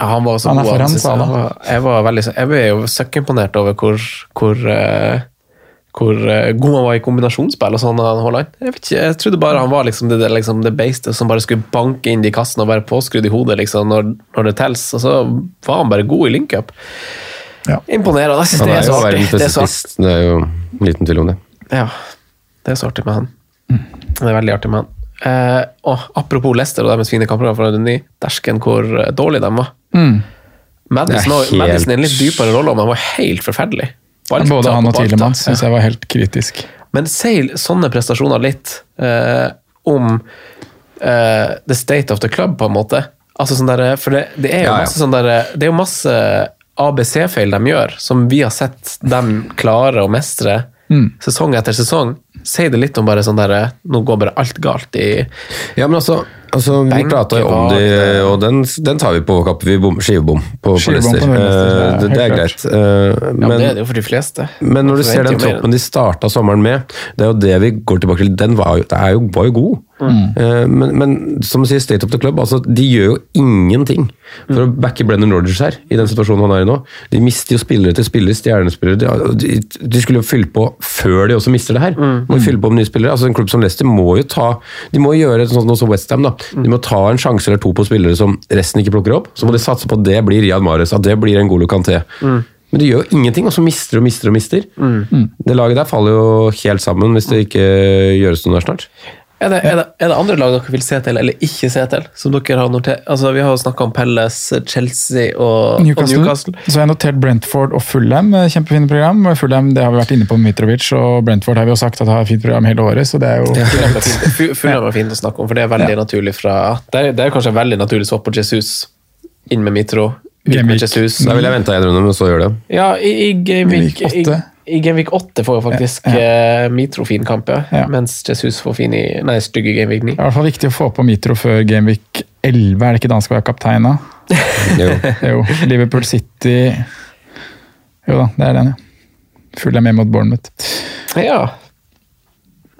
Ja, han var så Han god. jeg. Jeg var, veldig Jeg ble jo søkkimponert over hvor, hvor, eh, hvor eh, god han var i kombinasjonsspill og sånn, han Haaland. Jeg vet ikke, jeg trodde bare han var liksom det, liksom det beistet som bare skulle banke inn de kassene og være påskrudd i hodet liksom, når, når det tels. Og så var han bare god i link-up. Ja. Imponerende. Jeg synes det er er så artig. Det er så, artig. det er jo liten tvil om det. ja, det er så artig med han. Det er veldig artig med han. Eh, og apropos Leicester og deres fine kamper fra runde. Dersken hvor dårlig de var. Mm. Madison, er Madison i en litt dypere rolle, men han var helt forferdelig. Balltap både han og Tilemann syns jeg var helt kritisk. Men seil sånne prestasjoner litt eh, om eh, the state of the club, på en måte? Altså sånn der, For det, det er jo Ja, ja. masse sånn der, Det er jo masse ABC-feil de gjør, som vi har sett dem klare å mestre Mm. sesong etter sesong. Si det litt om bare sånn der Nå går bare alt galt i Ja, men altså, altså Vi prata om de, og den, den tar vi på vår kappe. Vi bom, skivebom på, på Leicester, Eh, det, det er greit. greit. men, Ja, men, det er det jo for de fleste. men når du ser den troppen de starta sommeren med, det er jo det vi går tilbake til. Den var jo, det er jo, var jo god. Eh, men, men som du sier, State of the Club, altså, de gjør jo ingenting for å backe Brennan Rodgers her, i den situasjonen han er i nå. De mister jo spillere til spillere, stjernespillere. De, de, de skulle jo fylle på før de også mister det her. Må jo fylle på med nye spillere. Altså En klubb som Leicester må jo ta De må gjøre sånn som Westham. De må ta en sjanse eller to på spillere som resten ikke plukker opp. Så må de satse på at det blir Riyad Mahrez, at det blir en Golo Kanté. Men de gjør jo ingenting, og så mister og mister og mister. Det laget der faller jo helt sammen hvis det ikke gjøres noe der snart. Er det, er, det, er det andre lag dere vil se til, eller ikke se til? Som dere har notert? Altså, Vi har jo snakka om Pelles, Chelsea og Newcastle. og Newcastle. Så har jeg notert Brentford og Fulham. eh, Kjempefine program. Fulham det har vi vært inne på med Mitrovic, og Brentford har vi jo sagt at har et fint program hele året. så det er jo... Fulham er fint- Fulham er fint å snakke om, for det er veldig naturlig fra Det er, det er kanskje en veldig naturlig swap på Jesus. Inn med Mitro. Ut med Jesus. Da vil jeg vente en runde, men så gjør det. Ja, i, i Gameweek Gameweek i, Genvik 8 får jo faktisk eh, Mitro fin kamp, ja. Ja. mens Jesus får fin i Nei, stygge i Gameweek 9. Det er i hvert fall viktig å få på Mitro før Genvik 11. Er det ikke da han skal være kaptein? da? Jo. Jo. Liverpool City Jo da, det er den, ja. er med mot Bournemouth. Ja.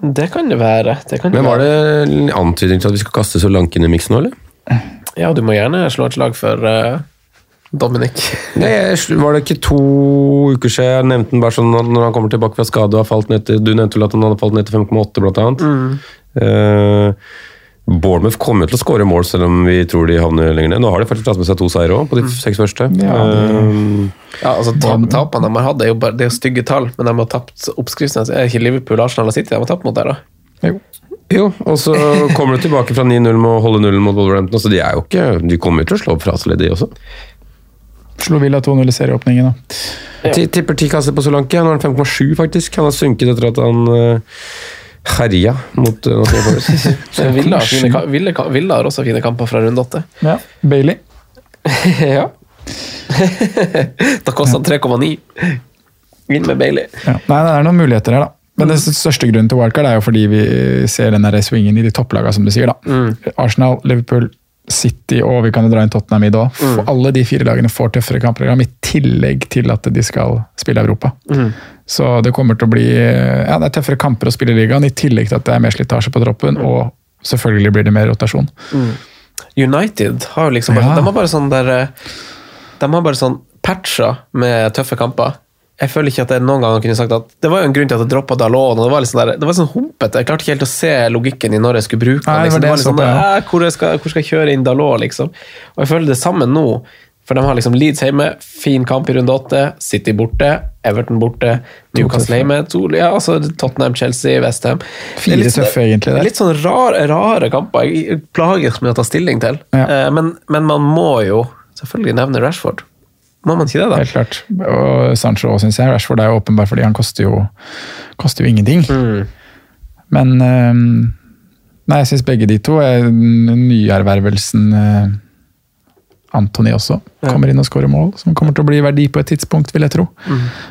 Det kan det være. Det kan Men var det en antydning til at vi skal kaste så langt inn i miksen nå, eller? Ja, du må gjerne slå et slag for eh, Dominic. Nei, Var det ikke to uker siden jeg nevnte den bare sånn at når han kommer tilbake fra skade og har falt ned til Du nevnte vel at han hadde falt ned til 5,8, blant annet. Eh, Bournemouth kommer jo til å skåre mål, selv om vi tror de havner lenger ned. Nå har de faktisk tatt med seg to seire òg, på de seks første. Ja, det- Eh, Ja, altså Tapene de har hatt, er jo bare, det er jo stygge tall, men de har tapt oppskriften. Er det ikke Liverpool, Arsenal og City de har tapt mot der, da? Jo. jo, og så kommer du tilbake fra 9-0 med å holde nullen mot Wolverhampton. Så de er jo ikke De kommer jo til å slå opp Fraseled, de også. Slo Villa 2-0 i serieåpningen. da. Tipper ti kasser på Solanke. Nå er han 5,7, faktisk. Han har sunket etter at han uh, herja mot uh, Villa, har fine, Villa, Villa har også fine kamper fra runde åtte. Ja. Bailey. ja. da kosta han 3,9. Inn med Bailey. Ja. Nei, det er noen muligheter her, da. Men den største grunnen til wildcard er jo fordi vi ser den swingen i de topplagene, som du sier. da. Arsenal, Liverpool, City og vi kan jo dra inn Tottenham i det òg. Alle de fire lagene får tøffere kampprogram, i tillegg til at de skal spille Europa. Så det kommer til å bli ja, det er tøffere kamper å spille i ligaen, i tillegg til at det er mer slitasje på troppen. Og selvfølgelig blir det mer rotasjon. United har jo liksom bare, Ja. de har bare sånn der De har bare sånn patcher med tøffe kamper. Jeg føler ikke at jeg noen gang kunne sagt at Det var jo en grunn til at jeg droppa Dalon. og Det var litt sånn der, det var sånn humpete. Jeg klarte ikke helt å se logikken i når jeg skulle bruke den. Liksom. det var litt sånn, der, hvor, skal, hvor skal jeg kjøre inn Dalot, liksom? Og jeg føler det samme nå. For de har liksom Leeds hjemme, fin kamp i runde åtte. City borte, Everton borte, Newcastle hjemme. Ja, altså Tottenham, Chelsea, Westham. Fire tøffe, egentlig. Litt sånn rar, rare kamper. Jeg plages med å ta stilling til. Ja. Eh, Men, men man må jo selvfølgelig nevne Rashford. Må man ikke det, da? Helt klart. Og Sancho syns jeg. Rashford er jo åpenbar fordi han koster jo, koster jo ingenting. Men ehm, Nei, jeg syns begge de to er nyervervelsen uh, Antony også. Kommer inn og skårer mål, som kommer til å bli verdi på et tidspunkt, vil jeg tro.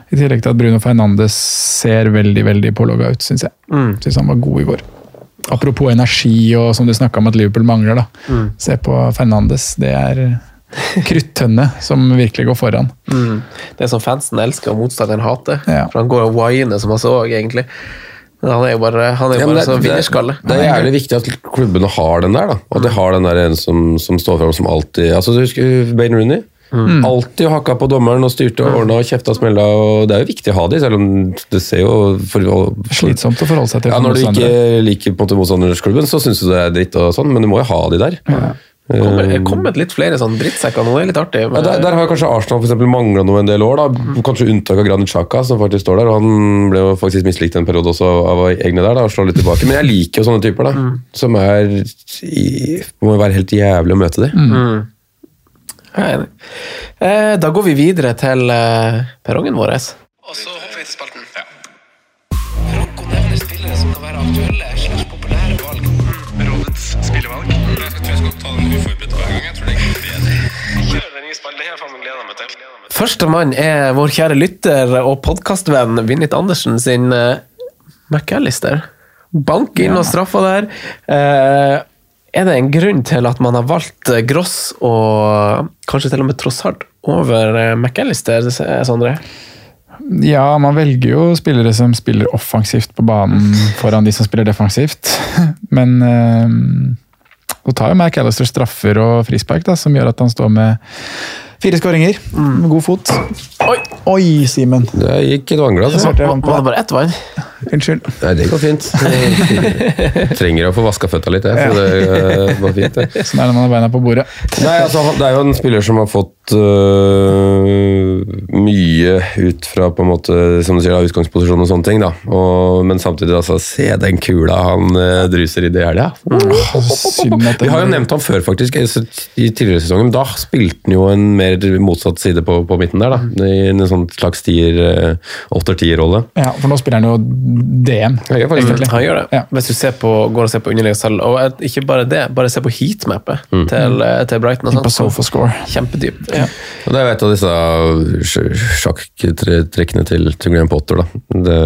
I tillegg til at Bruno Fernandes ser veldig veldig pålogga ut, syns jeg. Mm. Syns han var god i går. Apropos energi og som du snakka om at Liverpool mangler. da. Se på Fernandes. Det er kruttønne som virkelig går foran. Mm. Det er som fansen elsker og motstanderen hater. Ja. For han går og whiner som han så, egentlig. Men han er jo bare, han er jo Ja, bare det, så vinnerskalle. det er jævlig viktig at klubbene har den der. da. Og at de har den der en som, som står fram som alltid altså Du husker Bane Rooney? Alltid hakka på dommeren og styrte og ordna og kjefta og smella. og Det er jo viktig å ha de, selv om det ser jo for, Slitsomt å forholde seg til. Ja, Når du ikke liker motstanderklubben, så syns du det er dritt, og sånn, men du må jo ha de der. Det kommer, det er kommet litt flere sånne drittsekker nå, det er litt artig. Ja, der, der har kanskje Arsenal for mangla noe en del år. da, Kanskje unntak av Granit Xhaka, som faktisk står der. og Han ble jo faktisk mislikt en periode også av egne der, da, og slår litt tilbake. Men jeg liker jo sånne typer, da. Som er i, Må jo være helt jævlig å møte dem Jeg er enig. Eh, da går vi videre til eh, perrongen vår. Og så Kjør den. Det har jeg gleda meg til. Førstemann er vår kjære lytter og podkastvenn Vinnit Andersen sin uh, McAllister. Bank inn og straffa der. Uh, er det en grunn til at man har valgt eh, Gross og kanskje til og med Trossard over McAllister, Sondre? Ja, man velger jo spillere som spiller offensivt på banen foran de som spiller defensivt. Men eh, så tar jo McAllister straffer og frispark, da, som gjør at han står med fire skåringer. Med god fot. Oi! Oi, Simen. Det gikk jeg vann på. Var det bare ett vann? Unnskyld. Nei, det går fint. Trenger å få vaska føtta litt, jeg. Så det var fint, det. Sånn er det når man har beina på bordet. Nei, altså, Det er jo en spiller som har fått øh, mye ut fra på en måte, som du sier, da, utgangsposisjon og sånne ting. da. Og, men samtidig, altså, se den kula han uh, druser i det helga. Synd Vi har jo nevnt ham før, faktisk, i tidligere sesongen, Da spilte han jo en mer motsatt side på, på midten der. da. I en sånn slags tier, øh, åtter-tier-rolle. Ja, for nå spiller han jo DM. Ja, jeg faktisk-. Han gjør det. Ja. Hvis du ser på, går og ser på underliggende selv, og ikke bare det, bare se på heatmappet til, eh, til Brighton. og sånt, på SofaScore. Kjempedypt. Ja. Og det er jo et av disse sj- sjakktrekkene til, til Graham Potter. da. Det,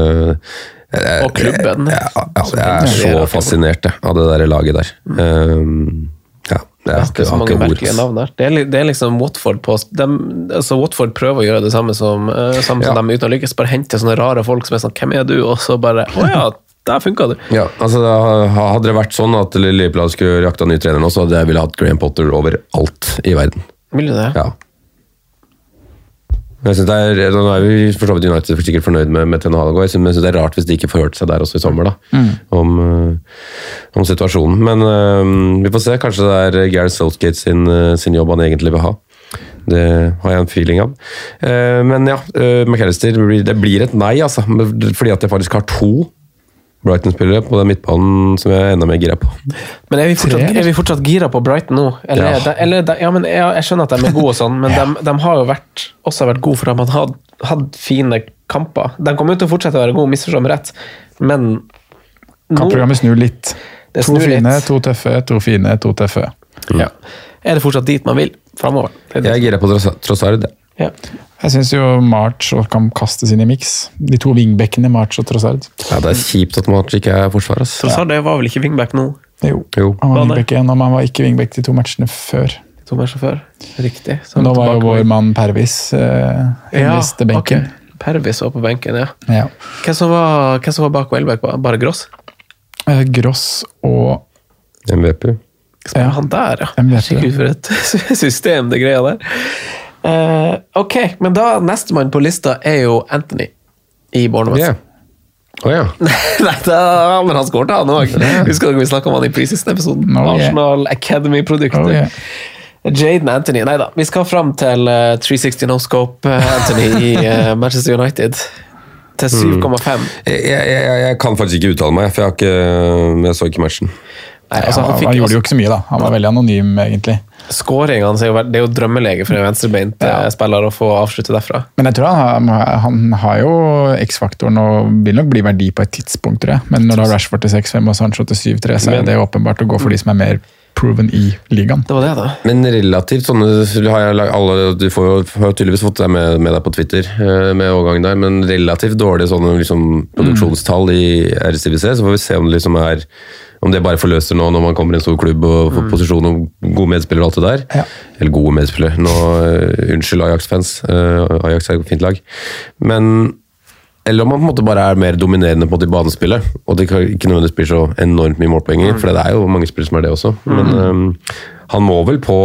jeg, Og klubben. Jeg, jeg, jeg er så fascinert jeg, av det der laget der. Um, ja, Det er ikke så mange merkelige navn der. Det er, det er liksom Watford på de, altså Watford prøver å gjøre det samme som, uh, samme som Ja. dem uten å lykkes. Bare hente sånne rare folk som er sånn 'Hvem er du?' Og så bare 'Å ja, der funka du'. Ja, altså da, Hadde det vært sånn at Liverpool skulle jakta ny trener nå, så hadde jeg ville hatt Graham Potter overalt i verden. Vil du det? Ja. Jeg synes det er, Nå er vi for så vidt United for sikkert fornøyd med, med Ten Hag, men jeg synes det er rart hvis de ikke får hørt seg der også i sommer, da, om, øh, om situasjonen. Men um, vi får se. Kanskje det er Gareth Southgate sin, sin jobb han egentlig vil ha. Det har jeg en feeling av. Uh, men ja, uh, McAllister, det blir et nei, altså. Fordi at jeg faktisk har to Brighton-spillere på den midtbanen som jeg er enda mer gira på. Men er vi fortsatt, er vi fortsatt gira på Brighton nå? Eller, Ja. De, eller, de, ja, men jeg, jeg skjønner at de er gode og sånn, men de, de har jo vært, også vært gode for at de har hatt, fine kamper. De kommer jo til å fortsette å være gode, misforstå meg rett, men nå Kampprogrammet snur litt. Det To fine, litt. fine, to tøffe, to fine, to tøffe. ja. Er det fortsatt dit man vil framover. Er. Jeg er gira på Trossard. Ja. Jeg syns jo March og kan kastes inn i miks. De to wingbackene, March og Trossard. Ja, det er kjipt at March ikke er forsvar. Trossard ja. var vel ikke wingback nå? Jo, Jo. han var Var wingback igjen, og han var ikke wingback de to matchene før. De To matchene før. Riktig. Så Nå var jo vår mann Pervis eh, ja, til benken. Okay. Pervis var på benken, ja. Ja. Hvem som var, hvem som var bak Welbeck? Bare Gross? Eh, Gross og MVP. Ja. Han der, ja. Herregud, for et system, det greia der. Uh, ok, men da nestemann på lista er jo Anthony i Bournemouth. Yeah. Oh, ja. Nei, da, men han skåret han òg. Husker dere vi snakka om han i preseason-episoden? National yeah. Academy-produktet. Oh, yeah. Jaden Anthony. Nei da, vi skal fram til uh, 360 no scope eh, Anthony i uh, Manchester United. Til 7,5. Jeg, jeg, jeg, jeg kan faktisk ikke uttale meg, for jeg, har ikke, jeg så ikke matchen. Nei, altså, han, han fikk han gjorde jo ikke så mye, da. Han var veldig anonym, egentlig. Skåringene hans det er jo drømmelege for en venstrebeint Ja. eh, spiller å få avslutte derfra. Men jeg tror han har, han har jo X-faktoren og vil nok bli verdi på et tidspunkt, tror jeg. Men når du har Rashford til 6-5 og Sancho til 7-3, så er det åpenbart å gå for de som er mer proven i ligaen. Det var det, da. Men relativt sånne du har jeg, alle, Du får jo, har jo tydeligvis fått deg med, med deg på Twitter eh, med overgangen der, men relativt dårlige sånne liksom, produksjonstall i RCVC, så får vi se om det liksom er Om det bare forløser nå når man kommer i en stor klubb og får posisjon og gode medspillere og alt det der. Ja. Eller gode medspillere. Nå, uh, unnskyld Ajax-fans. Uh, Ajax er et fint lag. Men eller om man på en måte bare er mer dominerende på i banespillet. Og det kan ikke nødvendigvis bli så enormt mye målpoenger, for det er jo mange spillere som er det også. Men um, han må vel på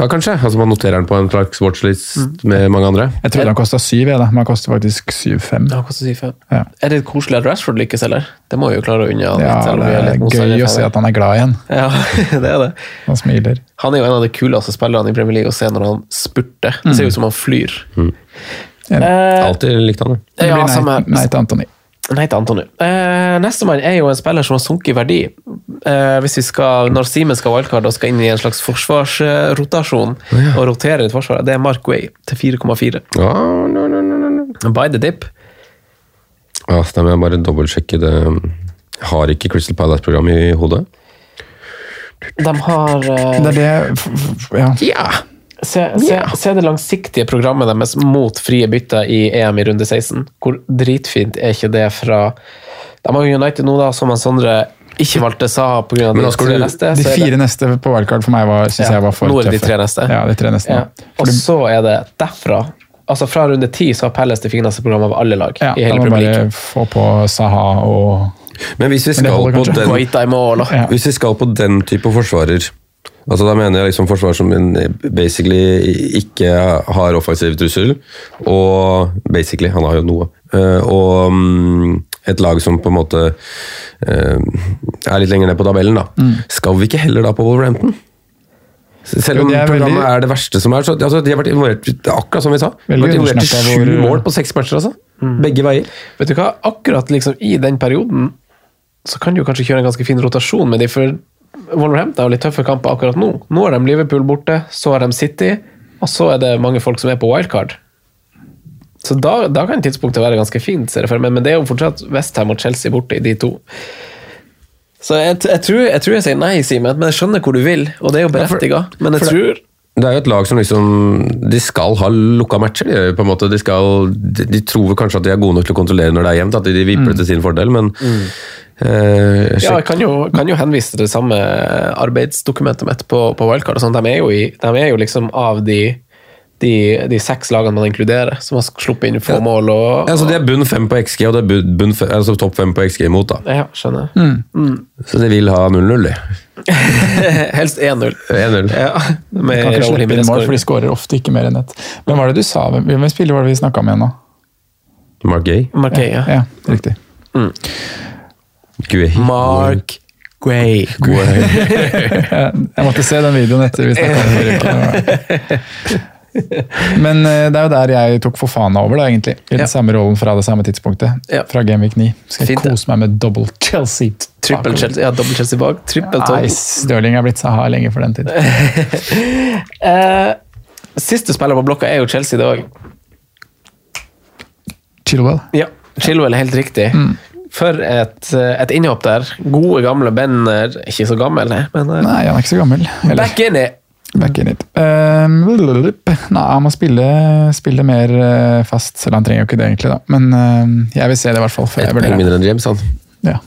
blokka, kanskje? Altså Man noterer den på en slags watchlist med mange andre. Jeg trodde den kosta syv, jeg, da. men den koster faktisk 7-5. Ja, hva skal jeg si? Ja. Er det koselig at Rashford lykkes, eller? Det må vi jo klare å litt, Ja, selv om det er er gøy å se at han er glad igjen. Ja, det er det. Han smiler. Han er jo en av de kuleste spillerne i Premier League å se når han spurter. Det ser ut som han flyr. Eh, Alltid likte han det. Det ja, blir samme nei, nei til Antony. Nei til Antony. Eh, Nestemann er jo en spiller som har sunket i verdi. Eh, hvis vi skal, Når Simen skal wildcard og skal inn i en slags forsvarsrotasjon og rotere litt forsvaret, det er Mark Way til 4,4. Oh, no, no, no. By the dip. Ja, så da må jeg bare dobbeltsjekke det. Jeg har ikke Crystal Palace-program i hodet. De har eh, Det er det Ja. f- Se, se, se det langsiktige programmet deres mot frie bytter i EM i runde 16. Hvor dritfint er ikke det fra De har jo United nå, da, som han Sondre ikke valgte Saha pga. De tre neste. De det- fire neste på wildcard for meg var, synes Ja, jeg var for nå er det de tre neste. Ja, de tre neste. Ja. Og så er det derfra Altså Fra runde ti så har Pelles det fineste programmet av alle lag ja, i da må vi bare få på Saha og Men hvis vi skal på den mål Ja. Hvis vi skal på den type forsvarer altså Da mener jeg liksom forsvar som basically ikke har offensiv trussel, og basically, han har jo noe. Eh, og mm, et lag som på en måte eh, er litt lenger ned på tabellen, da. Skal vi ikke heller da på Wolverhampton? Selv om er programmet veldig- er det verste som er. Så, altså, de har vært involvert akkurat som vi sa. De har Veldig vært involvert i sju mål på seks matcher, altså. Begge veier. Vet du hva, akkurat liksom i den perioden så kan du kanskje kjøre en ganske fin rotasjon med de, for Wolverhampton har litt tøffe kamper akkurat nå. Nå har de Liverpool borte, så har de City, og så er det mange folk som er på wildcard. Så da, da kan tidspunktet være ganske fint, meg, men det er jo fortsatt Westham og Chelsea borte i de to. Så jeg, jeg, tror, jeg tror jeg sier nei, Simen, men jeg skjønner hvor du vil, og det er jo berettiga. Men jeg tror Det er jo et lag som liksom De skal ha lukka matcher. De, på en måte. De, skal, de, de tror kanskje at de er gode nok til å kontrollere når det er jevnt, at de, vipper det til sin fordel, men eh, Ja, jeg kan jo, kan jo henvise til det samme arbeidsdokumentet mitt på, på Wildcard. og. De, er jo i, de er jo liksom av de, de, de seks lagene man inkluderer, som har sluppet inn få mål. Og, så De er bunn fem på XG, og det er bunn, altså topp fem på XG imot. da. ja, skjønner. Så de vil ha 0-0, de. Helst 1-0. 1-0. Ja, med kan ikke slippe inn mål, for de skårer ofte ikke mer enn ett. Hvem var det du sa? Hvem spiller var det vi snakka med nå? Mark Gay. Ja. Ja, riktig. Guay. Mark Gray. Jeg måtte se den videoen etter vi snakka om det. Men eh, det er jo der jeg tok for faen over, da, egentlig. I den Ja. samme rollen fra det samme tidspunktet. Ja. Fra Gameweek 9. Skal jeg Fint, det. kose meg med double Chelsea. Trippel Chelsea. Ja, double Chelsea bak. Trippel Nei, topp. Stirling er blitt Saha lenge for den tid. uh, siste spiller på blokka er jo Chelsea i dag. Chilwell. Ja, Chilwell er helt riktig. For et, et innhopp der. Gode, gamle Benner. Ikke så gammel, nei, men eh, Nei, han er ikke så gammel. Eller, back in it! back in it. Uh. Nei, han må spille, spille mer eh, fast, selv han trenger jo ikke det egentlig, da. Men uh, jeg vil se det i hvert fall. før Ett poeng mindre enn James, han. Ja.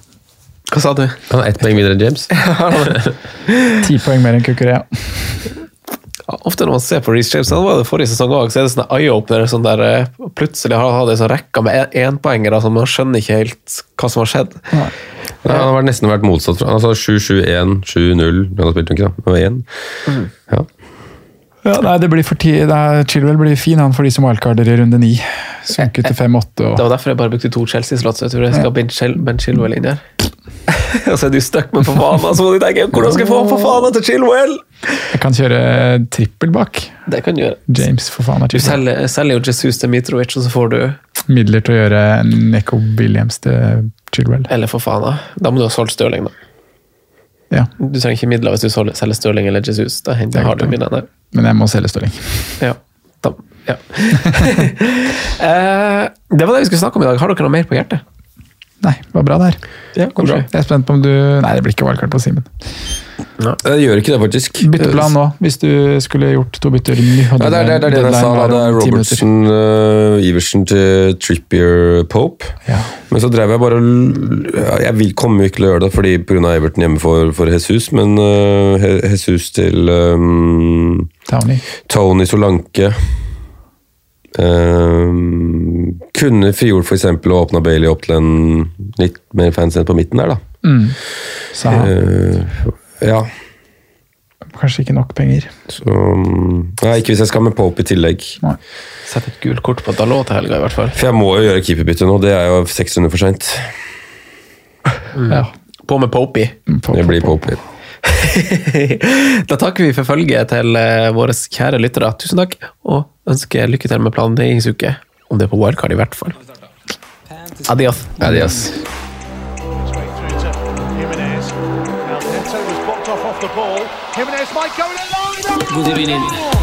Hva sa du? Han har ett poeng mindre enn James. Ti poeng mer enn Kukurea. Ofte når man ser på Reece James, han var det forrige sesong òg, så er det sånne eye-opener. Sånn der, eh, plutselig har han hatt en sånn rekke med énpoengere, så man skjønner ikke helt hva som har skjedd. Ja, han har nesten vært motsatt. fra- Altså 7-7-1, 7-0 Han har spilt ikke, da. Og 1. Ja. Ja, nei, det blir for ti, Chilwell blir fin han for de som wildcarder i runde ni. Sunket til 5-8. Det var derfor jeg bare brukte to Chelsea-slott. Jeg tror jeg skal ha Ben, Chilwell inn der. Og så er du stuck med Fofana, så må du tenke hvordan skal jeg få Fofana til Chilwell? jeg kan kjøre trippel bak. Det kan du gjøre. James Fofana Du selger, selger jo Jesus til Mitrovic, og så får du Midler til å gjøre Neko Williams til Chilwell. Eller Fofana. Da må du ha solgt Stirling, da. Ja, Du trenger ikke midler hvis du selger Stirling eller Jesus. Da henter, er har du midlene men jeg må selge Stirling. Ja. Da, ja. eh, det var det vi skulle snakke om i dag. Har dere noe mer på hjertet? Nei, det var bra der. Ja, Jeg er spent på om du Nei, det blir ikke wildcard på Simen. Jeg gjør ikke det, faktisk. Bytteplan nå, hvis du skulle gjort to bytter. Ja, det er det, det jeg sa. da. Det er. Robertson, uh, Iversen til Trippier Pope. Ja. Men så drev jeg bare Jeg vil komme ikke til å gjøre det fordi pga. Everton hjemme for, for Jesus, men uh, Jesus til um, Tony. Tony Solanke um, Kunne frigjort f.eks. å åpne Bailey opp til en litt mer fancy på midten der, da. Mm. Uh, ja. Kanskje ikke nok penger. Så um, Nei, ikke hvis jeg skal med Pope i tillegg. Nei. Sett et gult kort på Dalot til helga, i hvert fall. For jeg må jo gjøre keeperbytte nå. Det er jo seks runder for seint. Ja. På med Popey. Pope, Det blir Popey. Pope. da takker vi for følget til eh, våre kjære lyttere. Tusen takk, og ønsker lykke til med planleggingsuke. Om det er på wildcard, i hvert fall. Adios. Adios. There's Mike going along.